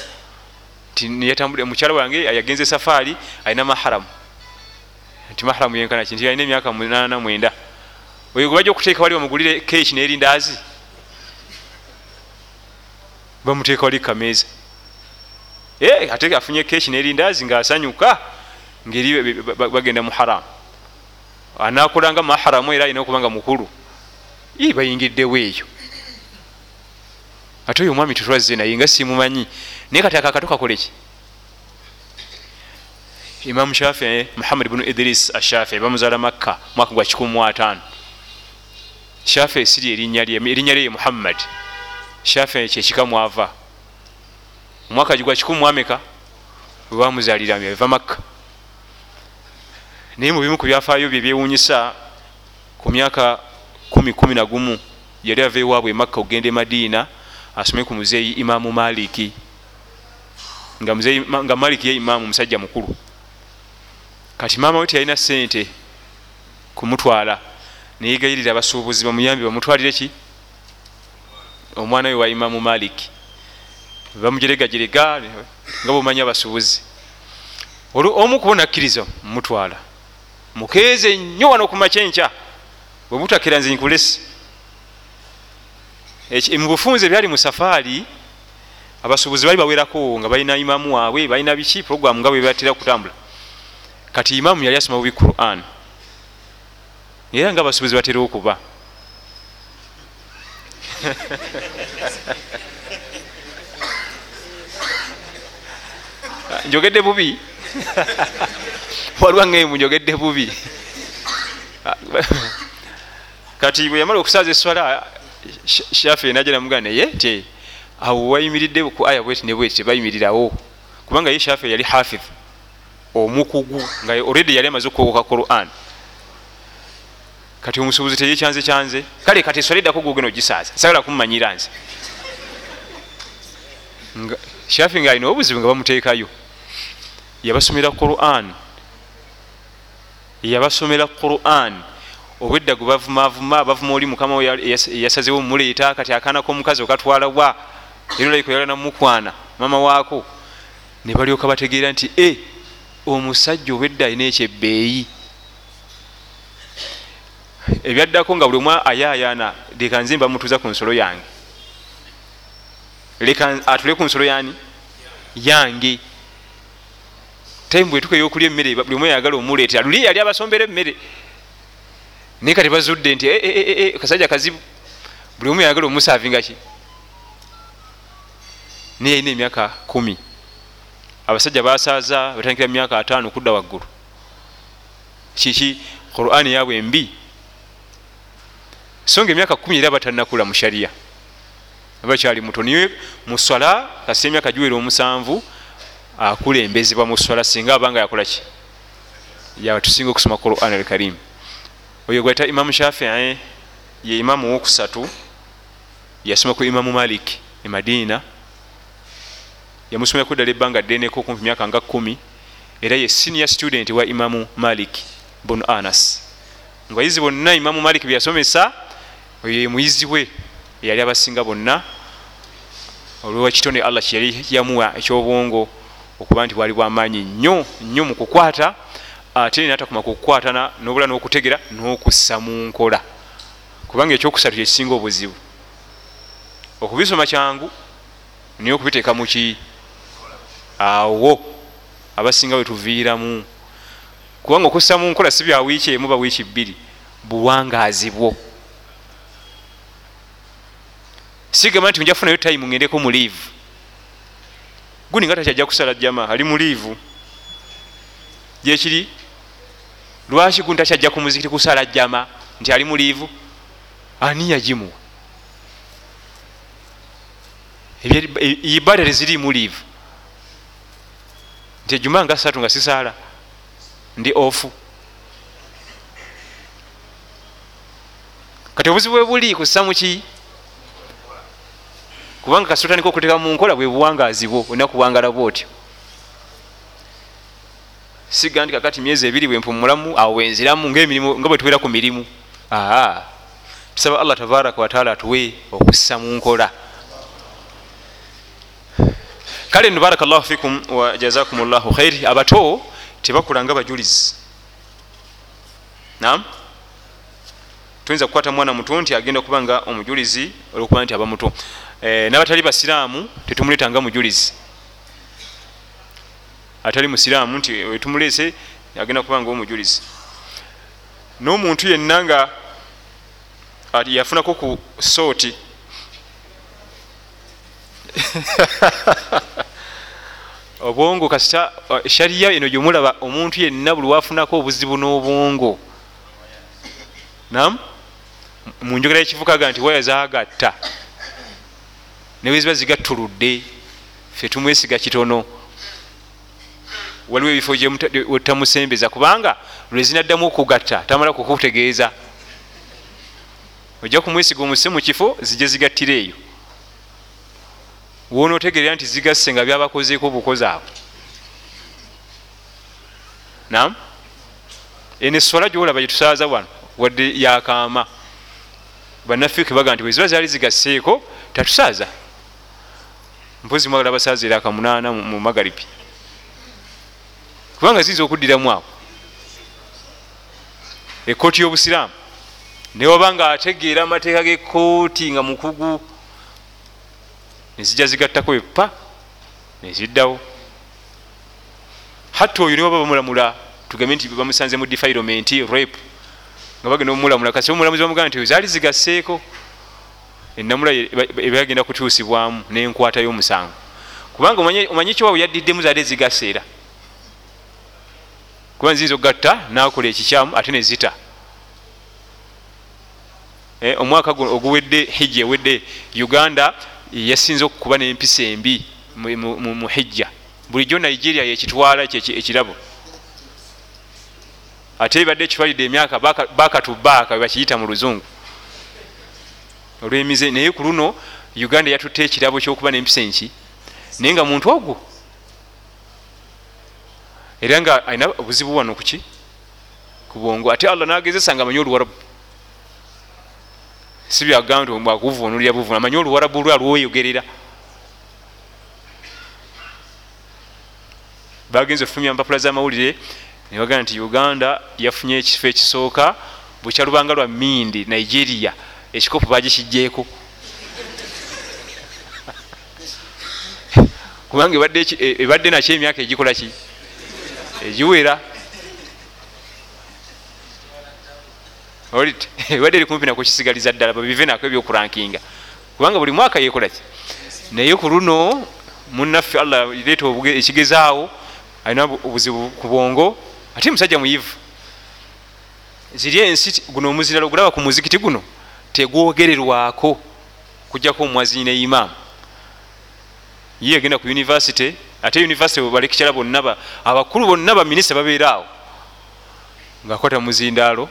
Mukyala wange yagenze safaari alina maharamu nti maharamu yenkana ki? Nti alina emyaka munana mwenda. Oyo gwe bajja okuteeka wali bamugulire keeki nerindaazi bamuteeka wali kameeza eh, ate afunye keeki nerindaazi ngaasanyuka ngeri bagenda mu haramu. Anakolanga maharamu era alina okubanga mukulu. Bayingiddewo eyo ate oyo omwami tetwazze naye nga simumanyi. Naye kati akakato kakoleki imamu shafii muhammad bunu idris ashafii bamuzaala makka mwaka gwa 15 shafii siri erinnya lye muhammad. Shafii kyekikamuava omwaka gwa 1 mwameka webamuzalira eva makka. Naye mubimu ku byafaayo bye byewunyisa ku myaka 111 yali ava ewaabwe makka okugenda e madiina asome ku muzeeyi imamu maliki. Nga, maliki ye imamu musajja mukulu kati maama we teyalina sente kumutwala neyegayirira abasuubuzi bamuyambi bamutwalire ki? Omwana we wa imamu maliki bamujeregajerega nga bumanya abasuubuzi. Omu kubo nakkiriza mumutwala. Mukeeze nnyo wano kumakyenkya bwebutakira nze nkulesi mu bufunze byali mu safaari abasuubuzi bali bawerako nga balina imamu waabwe balina biki? Programu nga bwebatera kutambula kati imamu yali asoma bubi quran. Era nga abasuubuzi batera okuba. Njogedde bubi? Waliwangaemu njogedde bubi. Kati bwe yamala okusaaza eswala shafe naja namugaa naye te awo wayimiridde ku aya bweti ne bweti tebayimirirawo kubanga ye shafe yali hafidh omukugu nga oredi yali amaze okukogoka quran. Kati omusubuzi teyekyanze kyanze? Kale kati eswala eddako gogena ogisaaza sagala kumumanyira nze. Shafe nga alina obuzibu nga bamuteekayo. Yabasomera quran. Yabasomera quran. Obwedda gwe bavumavuma bavuma oli mukama eyasazewo mumuleeta kati akaana komukazi okatwala wa erolaiko yalana mumukwana mama waako. Ne balyoka bategeera nti e omusajja obwedda alina ekyebbeeyi. Ebyaddako nga buli omu ayaayana leka nze mbamutuuza ku nsolo yange. Leka atule ku nsolo yani yange. Time bwetuka eyokulya emmere buli omu yagala omuleetera. Luli yali abasombera emmere. Naye kati bazudde nti eh, eh, eh, kasajja kazibu. Buli omu yagala omusaavinga ki? Naye yalina emyaka kumi abasajja basaaza batandikira myaka ataano kudda waggulu. Kiki? Qurani yaabwe embi? So nga emyaka kumi era batanakula mu shariya abakyali muto niye muswala kasi emyaka giwera omusanvu akulembezebwa mu swala singa abanga yakolaki yatusinga okusoma quran alkarimu oyo gweta imamu shafii ye imamu wokusatu yasoma ku imamu malik e madina yamusomeku ddala ebbanga ddeneko kumpi myaka nga kumi era ye senior student wa imamu malik bun anas. Nga bayizi bonna imamu malik byeyasomesa oyo ye muyizi we eyali abasinga bonna. Olwekitone allah kyeyali yamuwa ekyobwongo okuba nti bwali bwamaanyi nnyo nnyo mu kukwata ate natakuma kukwatana nobula n'okutegera n'okussa mu nkola. Kubanga ekyokusatu kyekisinga obuzibu. Okubisoma kyangu naye okubiteeka muki awo abasinga wetuviiramu kubanga okussa mu nkola si bya wiiki emu ba wiiki bbiri buwangaazi bwo. Sigamba nti njafunayo tayimu ngendeko mu liivu guni nga takyajja kusala jama ali mu liivu gyekiri lwaki guni takyajja ku muzikiti kusala jama nti ali mu liivu ani yagimuwa? Ibada teziri mu liivu nti ejuma nga satu nga sisaala ndi ofu. Kati obuzibu bwe buli kussa muki kubanga kasotandika okuteeka mu nkola bwe buwangazi bwo olina kuwangala bwotyo. Siga nti kakati myezi ebiri bwempumulamu awo wenziramu ngaemirimu nga bwe tubeera ku mirimu. Tusaba allah tabaraka wataala atuwe okussa mu nkola kale no baraka llahu fikum wajazakum llahu khairi abato tebakulanga bajulizi. Nam tuyinza kukwata mwana muto nti agenda okuba nga omujulizi olwokuba nti aba muto. E, nabatali basiraamu tetumuletanga mujulizi. Atali musiraamu nti wetumulese agenda kuba nga omujulizi. N'omuntu yenna nga yafunako ku sooti obwongo kasita shariya eno gyomulaba omuntu yenna buli wafunako obuzibu n'obwongo. Nam munjogera yekivukaga nti waya zagatta neweziba zigattuludde fe tumwesiga kitono. Waliwo ebifo wetamusembeza kubanga lwezinaddamu okugatta tamala kukutegeeza. Ojja kumwesiga omuse mu kifo zijje zigattira eyo wonootegerera nti zigasse nga byabakozeeko obukozi abo. Nam eno eswala gyolaba gyetusaaza wano wadde yakaama bannaffe kebaga nti weziba zaali zigasseeko tatusaaza mpozi mwagala basaaza era akamunaana mu magaribi kubanga ziyinza okuddiramu awo. Ekooti y'obusiraamu. Newaba nga ategeera amateeka g'ekooti nga mukugu nezijja zigattako epa neziddawo hatta oyo niwaba bamulamula tugambe nti bamusanze mu defilement rape nga bagenda omumulamula kasi omulamuzi bamugamba nti zaali zigasseeko enamula ebagenda kutuusibwamu nenkwata y'omusango kubanga omanyi kiwawe yaddiddemu zaali ezigasse era kuba nziyinza okugatta nakola ekikyamu ate nezita eh, omwaka oguwedde hijja ewedde uganda yasinze okukuba nempisa embi mu hijja. Bulijjo nigeria yekitwala ekirabo. Ate ebadde ekitwalidde emyaka bakatubaaka webakiyita mu luzungu. Olwemize naye ku luno uganda yatutte ekirabo kyokuba nempisa enki. Naye nga muntu ogwo era nga alina obuzibu wano kuki ku bwongo. Ate allah nagezesa nga amanyi oluwarabu si byagamba nti akuvunulira buvunu amanyi oluwarabu lwe alwoyogerera bagenza ofulumya mpapula zamawulire nebagamba nti uganda yafunye ekifo ekisooka bukyalubanga lwa mindi nigeria. Ekikopo bagikijjeeko kubanga ebadde nakyo emyaka egikola ki? Egiwera ebadde eri kumpi nakukisigaliza ddala babive nako ebyokurankinga. Kubanga buli mwaka yekolaki naye ku luno munaffe allah leeta ekigezaawo alina obuzibu ku bwongo ate musajja muyivu. Ziri ensi guno omuziralo gulaba ku muzikiti guno tegwogererwako kujjako omwazini ne imaamu ye yagenda ku univesity ate univesity balekikyala bonna abakulu bonna baminisita babeera awo ngaakwata muzindaalo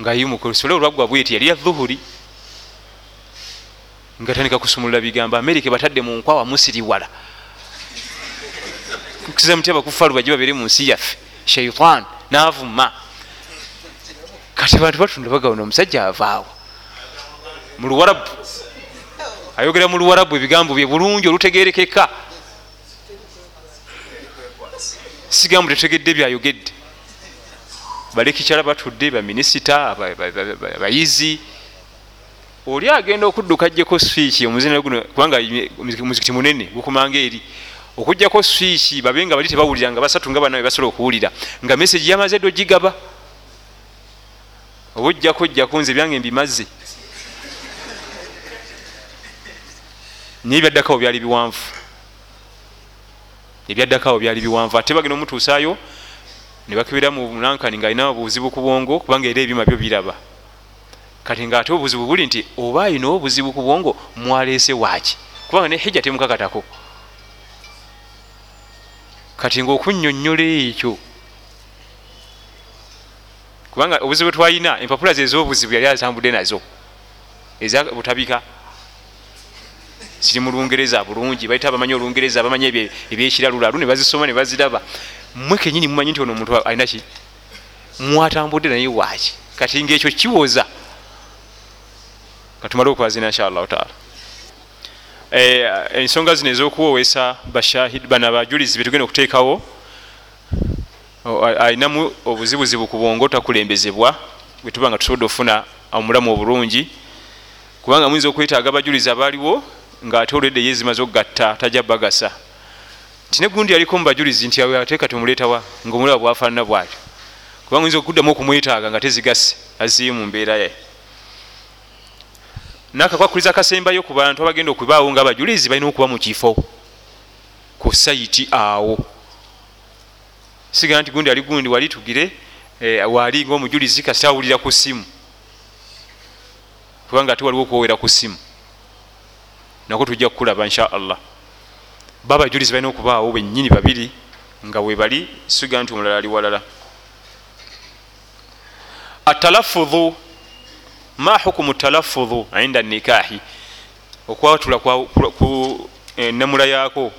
ngayimukusole olwaggwa bweti yali ya dhuhuri nga tandika kusumulula bigambo amerika batadde mu nkwawa musiriwala kukiza muti abakufalu bajje babeere mu nsi yaffe? Shaitan navuma. Kati bantu batunda bagawona omusajja avaawo. Mu luwarabu. Ayogera mu luwarabu ebigambo bye bulungi olutegerekeka sigambo tetegedde byayogedde balekikyala batudde baminisita abayizi oli agenda okudduka ajjeko swiiki omuzina guno kubanga muzikiti munene gukumanga eri okujjako swiiki babe nga bali tebawulira nga basatu nga bana bebasobola okuwulira nga meseji yamaze dde ogigaba oba ojjako ojjako nze byange mbimaze. Naye ebyaddakawo byali biwanvu. Ebyaddakawo byali biwanvu. Ate bagenda omutuusaayo ne bakebera mu nankani nga alina obuzibu ku bwongo kubanga era ebyuma byo biraba. Kati nga ate obuzibu buli nti oba alina obuzibu ku bwongo mwaleese waaki? Kubanga ne hijja temukakatako. Kati nga okunyonyola ekyo kubanga obuzibu twalina empapula ze ez'obuzibu yali atambudde nazo ezabutabika ziri mu lungereza bulungi baita abamanyi olungereza abamanyi ebyekiralulalu ne bazisoma ne baziraba mwe kenyini mumanyi nti ono omuntu alinaki mwatambudde naye waaki? Kati ngaekyo kiwoza katumale okwazina inshallahu taala. Eh, ensonga zino ezokuwowesa bashahid bana bajulizi betugenda okuteekawo alinamu obuzibuzibu ku bwongo takulembezebwa bwetuba nga tusobodde okufuna omulamu obulungi. Kubanga muyinza okwetaaga abajulizi abaaliwo ngaate olwedde ye zimaze okugatta tajja bagasa tine gundi aliko mubajulizi nti ateeka tumuleetawa ngaomulaba bwafaanana bwatyo. Kubanga oyinza okuddamu okumwetaaga nga tezigase aziye mu mbeera ye. Nakakwakuliza kasembayo ku bantu abagenda okubaawo nga abajulizi balina okuba mu kifo ku saiti awo. Sigaa nti gundi ali gundi wali tugire eh, wali ngaomujulizi kasita awulira ku simu. Kubanga ate waliwo okuwowera ku simu. Nako tujja kukulaba insha allah ba abajulizi balina okubaawo benyini babiri nga webali siga nti omulala ali walala. Atalafudhu ma hukumu talafudhu inda nikahi okwatula ku enamula yako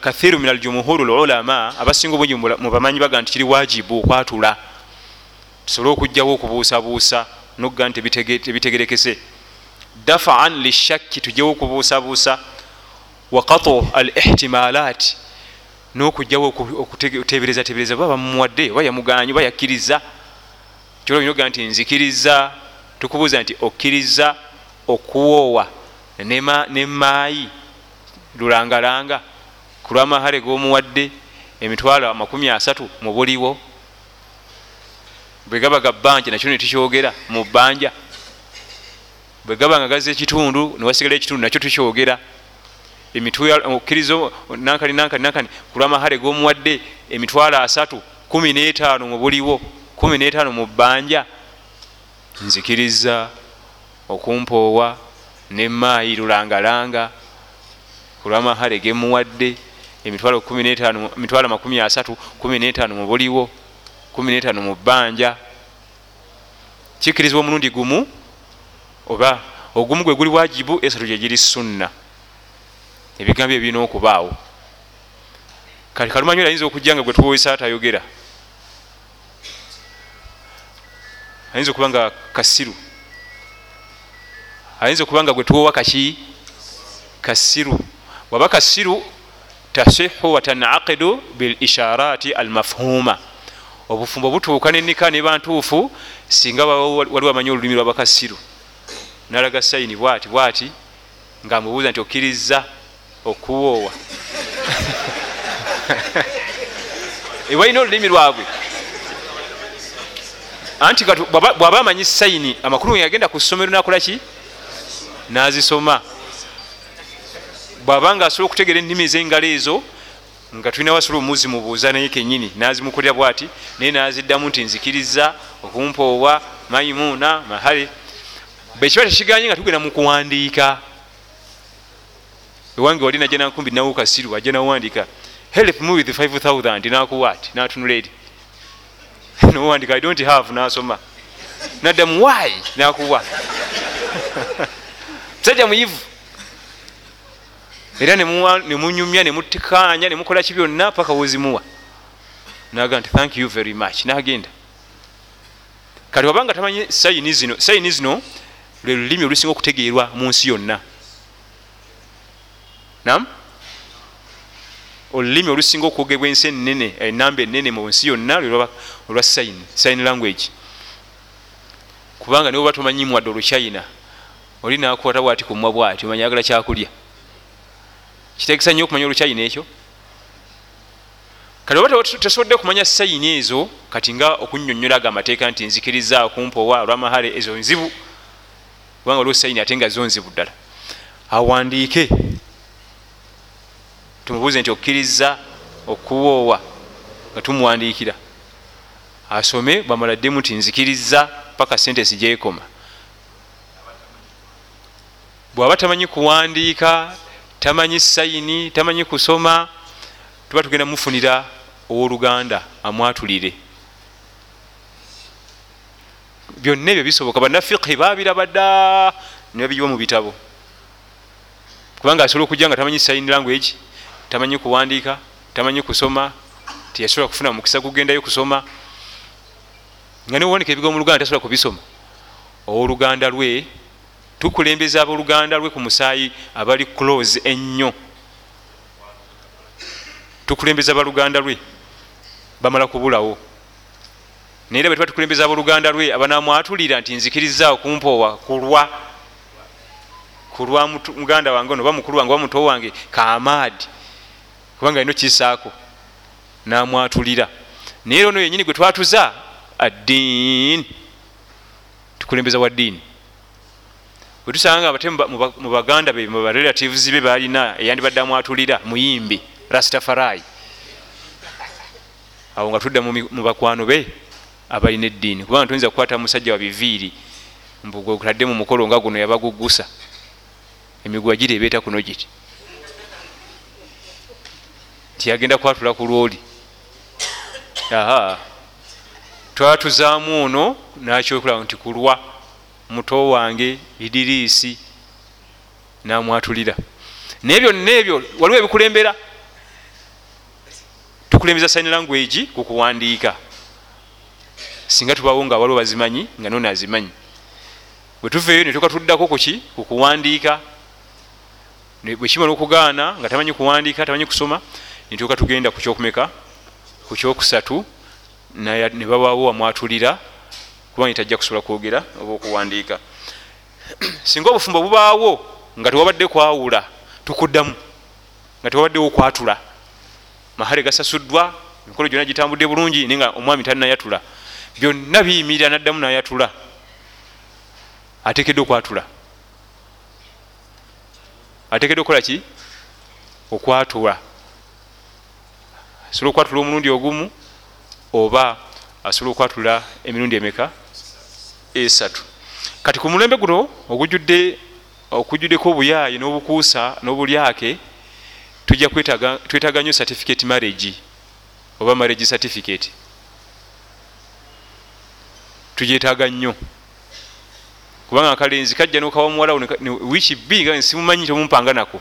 kathiru min aljumuhuru lulama abasinga obungi mubamanyi baga nti kiri wajibu okwatula. Tusobole okugjawo okubuusabuusa nogga nti tebitegerekese dafaan lishakki tujjewo okubuusabuusa wakatu al ihtimalat nokugjawo okutebereza tebereza baba mumuwadde oba yamuganyi oba yakkiriza. Kyolobinoga nti nzikiriza tukubuuza nti okkiriza okuwoowa nemaayi lulangalanga ku lwamahale g'omuwadde emitwalo amakumi asatu mu buliwo. Bwegaba ga bbanja nakyo netukyogera mu bbanja bwegaba nga gaza ekitundu newasigala ekitundu nakyo tukyogera. Okkiriza nankani nankani nankani ku lwamahale g'omuwadde emitwalo asatu kumi n'etaano mu buliwo kumi n'etaano mu bbanja. Nzikiriza okumpoowa nemaayi lulangalanga. Kulwamahale gemuwadde emitwalo makumi asatu kumi n'etaano mu buliwo kumi n'etaano mu bbanja. Kikkirizibwa omulundi gumu oba ogumu gwe guli wajibu esatu gyegiri sunna. Ebigambo ebirina okubaawo. Kati kalumanywera ayinza okujja nga gwe tuwowesa atayogera. Ayinza okuba nga kasiru. Ayinza okuba nga gwe tuwowa kaki kasiru. Waba kasiru tasihu watanaqidu bilisharati almafhuma obufumbo butuuka nenika nebantuufu singa waliwo amanyi olulimi lwabakasiru nalaga sayini bwati bwati nga mubuuza nti okkiriza okuwoowa. Ebalina olulimi lwabwe? Anti bwaba amanyi sayini amakulu yagenda ku ssomero nakolaki nazisoma. Bwabanga asobola okutegera ennimi ezengalo ezo nga tulina wasobola omuzi mubuuza naye kenyini nazimukolera bwati naye naziddamu nti nzikiriza okumpoowa maimuna mahale bekiba tekiganye nga tugenda mukuwandiika ewange wali naja nankumbi nawo kasiru aja nawandika help me with 5000 nakuwati natunula eri nowandika i don't have nasoma. Naddamu why? nakuwa. Musajja muyivu. Era nemunyumya nemutikanya nemukola ki byonna paka wozimuwa. Naga nti thank you very much nagenda. Kati wabanga tamanyi sayini zino sayini zino lwe lulimi olusinga okutegeerwa mu nsi yonna. Nam olulimi olusinga okwogebwa ensi enene enamba enene mu nsi yonna olwa sayini sayini language. Kubanga niwe oba tomanyi mwadde oluchina oli nakwata bwati kumwa bwati omanya agala kyakulya. Kitegesa nnyo okumanya oluchina ekyo? Kati oba tesobodde kumanya sayini ezo kati nga okunyonyola ga amateeka nti nzikiriza okumpoowa olwamahale ezo nzibu kubanga olwo sayini ate nga zo nzibu ddala. Awandiike. Tumubuuze nti okkiriza okuwoowa nga tumuwandiikira. Asome bwamala ddemu nti nzikiriza paka sentesi gyekoma. Bwaba tamanyi kuwandiika tamanyi sayini tamanyi kusoma tuba tugenda mufunira owoluganda amwatulire byonna ebyo bisoboka. Bannafiqhi babiraba dda nibabiyiwa mu bitabo. Kubanga asobola okujja nga tamanyi sayini language tamanyi kuwandiika tamanyi kusoma tiyasobola kufuna mukisa kugendayo kusoma. Nga niwoneka ebigambo mu luganda tasobola kubisoma. Owoluganda lwe tukulembeza aboluganda lwe ku musaayi abali close ennyo. Tukulembeza baluganda lwe bamala kubulawo naye era bwe tuba tukulembeza aboluganda lwe abanamwatulira nti nzikiriza okumpoowa kulwa kulwa muganda wange ono bamukulu wange bamuto wange kamaadi kubanga alina kisaako namwatulira. Naye era ono yenyini gwe twatuza addiini. Tukulembeza wa ddiini. Bwetusanga ate mu baganda be mubarelatives be balina eyandibadde amwatulira muyimbi rastafarai awo nga tudda mu bakwano be abalina eddiini. Kubanga tuyinza kukwata musajja wa biviiri mbugotadde mu mukolo nga guno yabagugusa. Emiguwa giri ebeeta kuno giti? Nti yagenda kwatula ku lwoli. Aha. Twatuzaamu ono nakyokulaba nti kulwa muto wange idiriisi namwatulira. Naye byonna ebyo waliwo ebikulembera? Tukulembeza sign language kukuwandiika singa tubawo nga waliwo bazimanyi nga none azimanyi bwetuveeyo netuka tuddako kuki kukuwandiika bwekimala okugaana nga tamanyi kuwandiika tamanyi kusoma netuka tugenda kukyokumeka kukyokusatu ne babawo wamwatulira kubanga tajja kusobola kwogera oba okuwandiika. Singa obufumbo bubaawo nga tewabadde kwawula tukuddamu. Nga tewabaddewo kwatula mahale gasasuddwa emikolo gyonna gitambudde bulungi naye nga omwami talinayatula byonna biyimirira naddamu nayatula atekedde okwatula. Atekedde okukola ki? Okwatula. Asobola okwatula omulundi ogumu oba asobola okwatula emirundi emeka? Esatu. Kati ku mulembe guno ogujudde okujuddeko obuyaayi n'obukuusa n'obulyake tujja twetaga nyo certificate marriage oba marriage certificate tugyetaaga nnyo. Kubanga akalenzi kajja nokawa muwalawo wiiki bbiri nga simumanyi tomumpanga nako.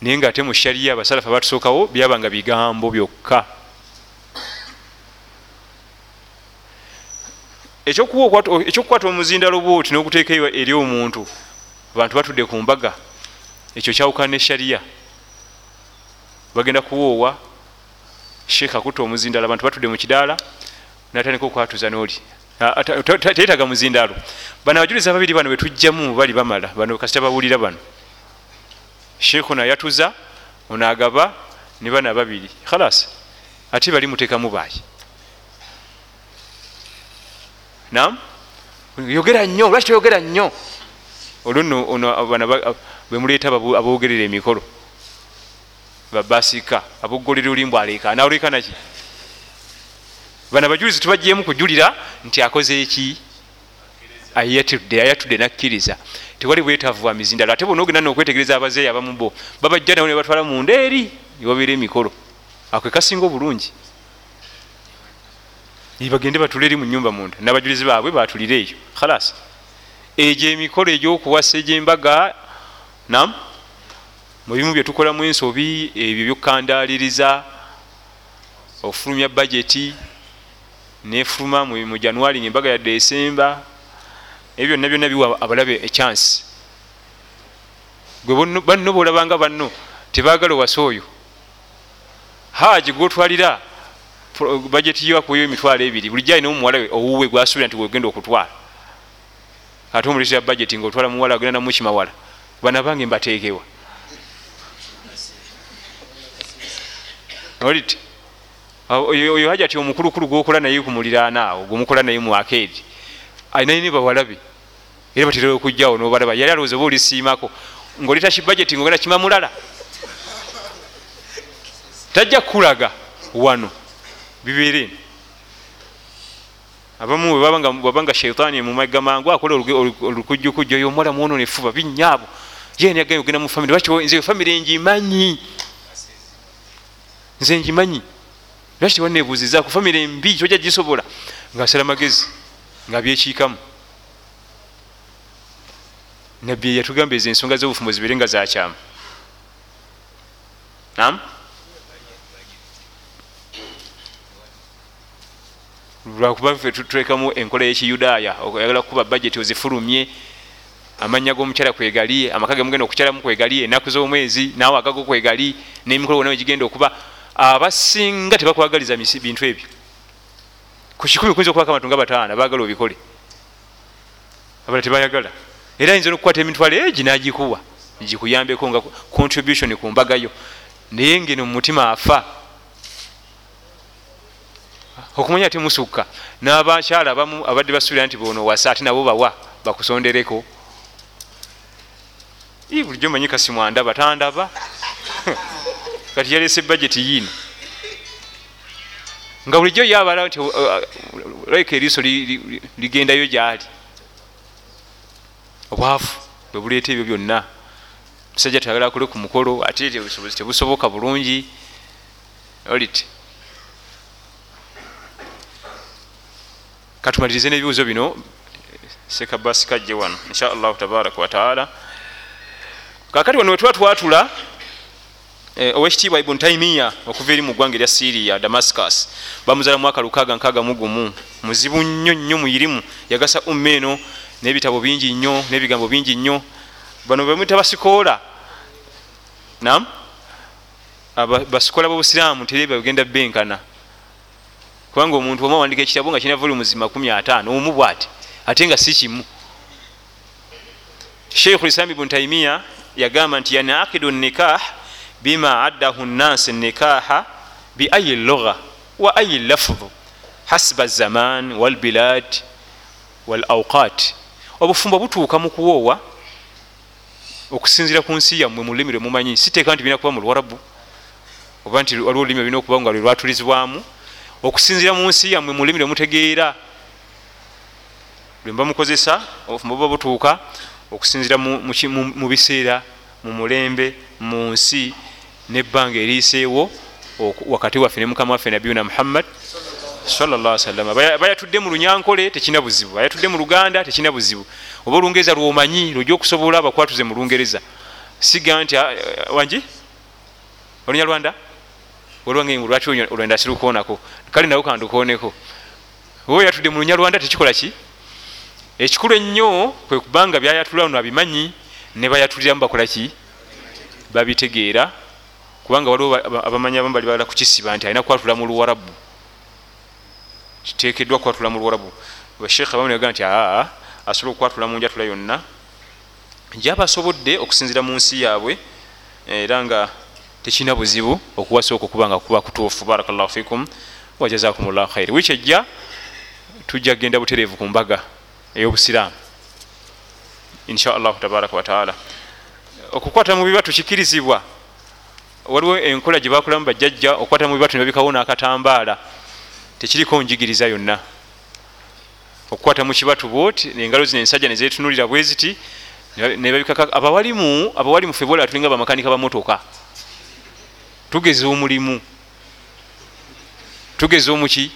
Naye nga ate mu shariya abasalafu abatusookawo byabanga bigambo byokka. Ekyokukwata omuzindalo bwoti n'okuteeka eri omuntu abantu batudde ku mbaga ekyo kyawukana ne shariya bagenda kuwoowa sheekh akutta omuzindalo abantu batudde mu kidaala natandika okwatuza n'oli. Teetaga muzindalo bano abajulizi ababiri bano betujjamu bali bamala. Bano kasita bawulira bano. Sheekh ono ayatuza ono agaba ne bano ababiri. Khalas ate bali muteekamu baayi. Nam yogera nnyo lwaki toyogera nnyo? Olwo ono bemuleeta abogerera emikolo. Babasika abogolera olimbu aleeka naoleka naki bano abajulizi tubajyemu kujulira nti akoze eki ayatudde ayatudde nakkiriza. Tewali bwetavu wa mizindalo ate bona ogenda nokwetegereza abazeeyi abamu bo babajja nawo ne batwala munda eri newabeera emikolo. Akwe kasinga obulungi. Bagende batule eri mu nyumba munda nabajulizi baabwe batulire eyo khalas. Egyo emikolo egyokuwasa egyembaga nam mubimu byetukolamu ensobi ebyo byokukandaliriza ofulumya bajeti nefuluma mu januari ngaembaga ya desemba ebyo byonna byonna biwa abalabe echansi gwe banno bolabanga banno tebagala owasa oyo. Haji gwotwalira bajeti yakuyo emitwalo ebiri bulijjo alina omuwala owuwe gwasuubira nti wegenda okutwala. Ate omuleetera bajeti ngaotwala muwala agenda namukimawala bana bange mbateekewa. Olit oyo haja ti omukulukulu gwokola naye kumuliraana awo gwemukola naye mu akeedi alinayo ne bawalabe era batera okujjawo nobalaba. Yali alowooza oba olisiimako ngaoleta kibajeti ngaogenda kima mulala tajja kukulaga wano bibeere abamu wabanga shaitaani mumaiga mangu akola olukujjukujja oyo omuwala muwono nefuba binyaabo yenagaye ogenda mu famire lwaki nze famire ngimanyi? Nze ngimanyi lwaki tewanebuuziza ku famire mbi tojja gisobola? Ngaasala magezi nga byekiikamu. Nabbi yatugamba ezo ensonga z'obufumbo zibeere nga zakyama nam lwakuba fe tutekamu enkola y'ekiyudaaya oyagala kuba bajeti ozifulumye amanya g'omukyala kwegali amaka ge mugenda okukyalamu kwegali enaku z'omwezi naawe agago kwegali n'emikolo gona wegigenda okuba abasinga tebakwagaliza bintu ebyo. Ku kikumi kuyinza okubaka abantu nga bataana bagala obikole. Abala tebayagala. Era ayinza nokukwata emitwalo egi nagikuwa. Gikuyambeko nga contribution ku mbagayo. Naye ngeno mumutima afa. Okumanya temusukka n'abakyala abamu abadde basuubira nti bono wasa ate nabo bawa bakusondereko. Bulijjo manyi kasi mwandaba tandaba kati yalese bajeti yiino nga bulijjo yabala nti uh, uh, like eriiso ligendayo gyali. Obwavu bwe buleeta ebyo byonna. Musajja tayagala akole ku mukolo ate obusobozi tebusoboka bulungi. Olit. Katumalirize n'ebibuuzo bino sekabasi kajje wano insha allahu tabaraka wataala kakati wano wetuba twatula eh, owekitiibwa ibun taimiya okuva eri mu ggwanga erya siriya damascus bamuzala mwaka lukaga nkaga mugumu muzibu nnyo nnyo muyirimu yagasa umma eno n'ebitabo bingi nnyo n'ebigambo bingi nnyo. Bano bemwita basikoola nam basikoola bobusiraamu tere bagenda benkana. Kubanga omuntu omu awandika ekitabo nga kirina volumes 55 omu bwati ate nga si kimu. Sheikhu lislam ibun taimiya yagamba nti yanakidu nikah bima addahu nnasi nikaha biayi lugha wa ayi lafdhu hasiba zaman walbilad walauqat obufumbo butuuka mu kuwoowa okusinzira ku nsi yammwe mu lulimi lwemumanyi siteeka nti birina kuba mu lwarabu oba nti waliwo olulimi olina okuba nga lwelwatulizibwamu okusinzira mu nsi yammwe mu lulimi lwemutegeera lwemba mukozesa obufumbo buba butuuka okusinzira mu biseera mu mulembe mu nsi nebbanga eriiseewo wakati waffe ne mukama waffe nabiyuna muhammad salama bayatudde mu lunyankole tekina buzibu. Bayatudde mu luganda tekina buzibu. Oba olungereza lwomanyi lwojja okusobola bakwatuze mu lungereza. Siga nti wangi olunya lwanda olwange lwaki olwenda sirukonako kale nawe kandukoneko oba yatudde mu lunya lwanda tekikola ki? Ekikulu ennyo kwe kubanga byayatula ono abimanyi ne bayatuliramu bakola ki? Babitegeera kubanga waliwo abamanyi abamu bali bagala kukisiba nti alina kwatula mu luwarabu. Kitekeddwa kwatula mu luwarabu. Bashekh abamu nebaga nti aa asobola okwatula mu njatula yonna? Gyabasobodde okusinzira mu nsi yaabwe era nga tekirina buzibu okuwasa okwo kubanga kuba kutuufu. Barakllahu fikum wajazakum llahu khairi wiiki ejja tujja kgenda butereevu ku mbaga ey'obusiraamu insha allahu tabaraka wataala okukwata mu bibatu kikirizibwa waliwo enkola gye bakolamu bajjajja okukwata mu bibatu nebabikawo n'akatambaala. Tekiriko njigiriza yonna. Okukwata mu kibatu bwoti engalo zino ensajja nezetunulira bwe ziti abawalimu abawalimu febola tulinga bamakanika bamotoka tugeza omulimu. Tugeza omuki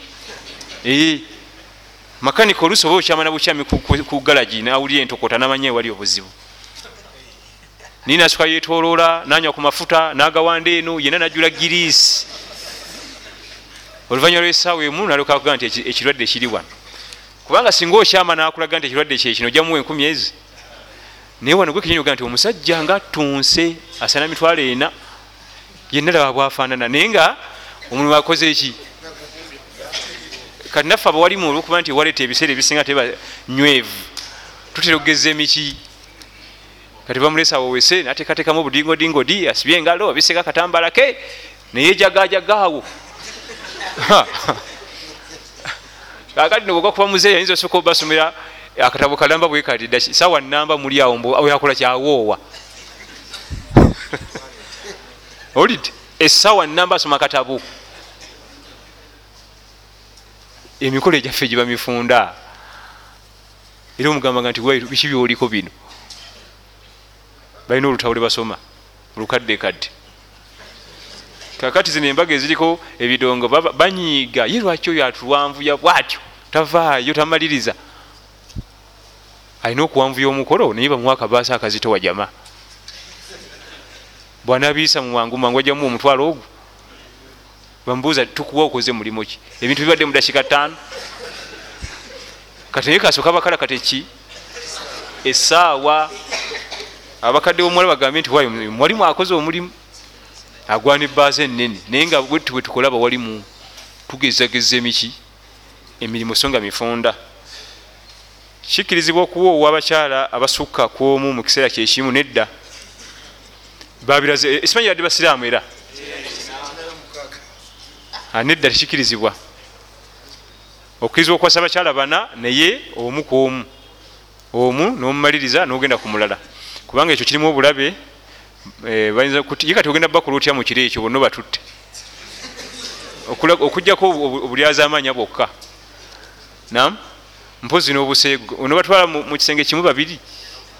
makanika olusi oba okyamana bukyami ku galagi nawulira entokota namanya ewali obuzibu ninasuka yetolola nanywa ku mafuta nagawanda eno yena najula girisi oluvanyuma lwesaawa emu nalekaga nti ekirwadde kiri wano. Kubanga singa okyama nakulaga nti ekirwadde kyekino ojamuwa enkumi ezi naye wano gwe kinyoga nti omusajja nga atunse asana mitwalo ena yenna laba bwafaanana. Naye nga omulimu akoze eki? Kati naffe abawalimu olwokuba nti ewaleeta ebiseera ebisinga teba nywevu tutera okugeza emiki kati bamulesa awowese nateekatekamu obudingodingodi asibye engalo abiseka akatambala ke naye jagajagaawo. Kakati nobwoga kuba muzeeyi ayinza osooka obasomera akatabo kalamba bwekati sawa namba muli awo yakola kyawoowa. Olidde esawa namba asoma akatabo. Emikolo egyaffe giba mifunda era omugambanga nti biki byoliko bino balina olutabo lwe basoma lukadde kadde. Kakati zino embaga eziriko ebidongo banyiiga ye lwaki oyo atuwanvuya bwatyo? Tavaayo tamaliriza. Alina okuwanvuya omukolo naye bamuwa akabaasa akazito wajama bwanabiisa muwangu mangu ajamu omutwalo ogwo. Bamubuuza tukuwa okoze mulimu ki? Ebintu bibadde mudakika ttaano? Kati naye kasooka bakala kateki esaawa abakadde bomuwala bagambe nti wayo mwalimu akoze omulimu? Agwana ebbaasa enene naye nga bwetu bwetukola bawalimu tugezageza emiki emirimu so nga mifunda. Kikkirizibwa okuwa owabakyala abasukka kwomu mu kiseera kyekimu nedda. Babiraze esimanyi badde basiraamu era? Nedda tekikkirizibwa. Okkirizibwa okukwasa abakyala bana naye omu kwomu omu nomumaliriza nogenda ku mulala kubanga ekyo kirimu obulabe ye kati ogenda bakula otya mu kiro ekyo bonna batutte. Okugjako obulyaza amaanya bwokka nam mpozi n'obuseegu onobatwala mu kisenge kimu babiri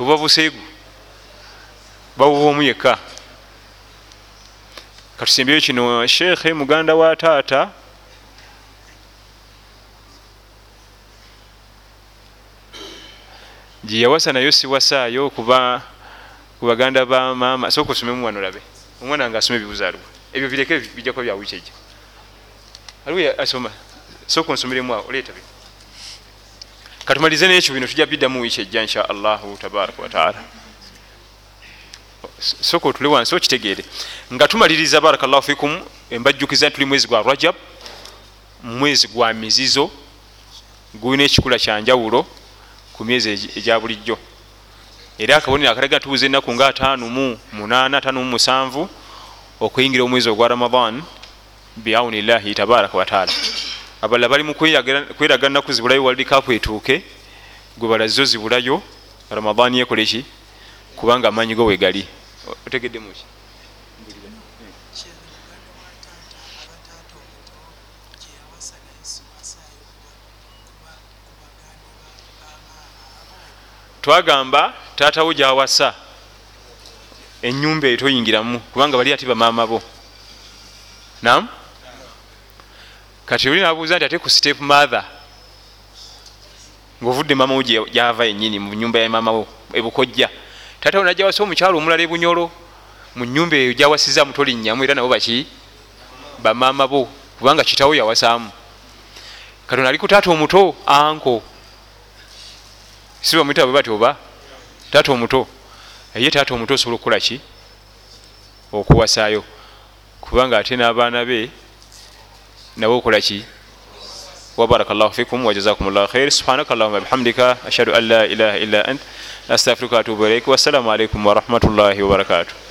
oba buseegu babuba omu yekka. Katusembeyo kino sheekhe muganda wa taata. Gyeyawasa nayo siwasaayo kuba kubaganda ba maama soka osomemu wano labe. Omwana nga asoma ebibuzaalibwa ebyo bireke bijjako bya wiiki ejja aliwo asoma. Soka onsomeremu awo oleeta bino. Katumalize nekyo bino tujja biddamu wiiki ejja insha allahu tabaraka wataala soka otule wansi okitegeere nga tumaliriza barakallahu fikum embajjukiza tuli mwezi gwa rajab mwezi gwa mizizo gulina ekikula kyanjawulo ku myezi egya bulijjo era akabonero akalaga tubuza ennaku nga ataano mu munaana ataano mu musanvu okuyingira omwezi ogwa ramadan biauni llahi tabaraka wataala abalala bali mu kweraga nnaku zibulayo world cup etuuke gwe balazo zibulayo ramadan yekoleki kubanga amaanyi go wegali otegeddemu ki? Twagamba taatawo gyawasa enyumba eyo toyingiramu kubanga bali ati bamaama bo. Nam kati oli nabuuza nti ate ku step mother ngaovudde mama wo gyava enyini mu nyumba ya mama wo ebukojja. Taatawo najawasa omukyalo omulala ebunyolo mu nyumba eyo gyawasiza mutolinyamu era nabo baki bamaama bo kubanga kitawo yawasaamu. Katonda ali ku taata omuto anko. Si bamwita bwe bati oba taata omuto ye taata omuto osobola okukola ki okuwasaayo kubanga ate n'abaana be nabo okola ki وبارك الله فيكم وجزاكم الله خير سبحانك اللهم وبحمدك أشهد أن لا إله إلا أنت أستغفرك وأتوب إليك والسلام عليكم ورحمة الله وبركاته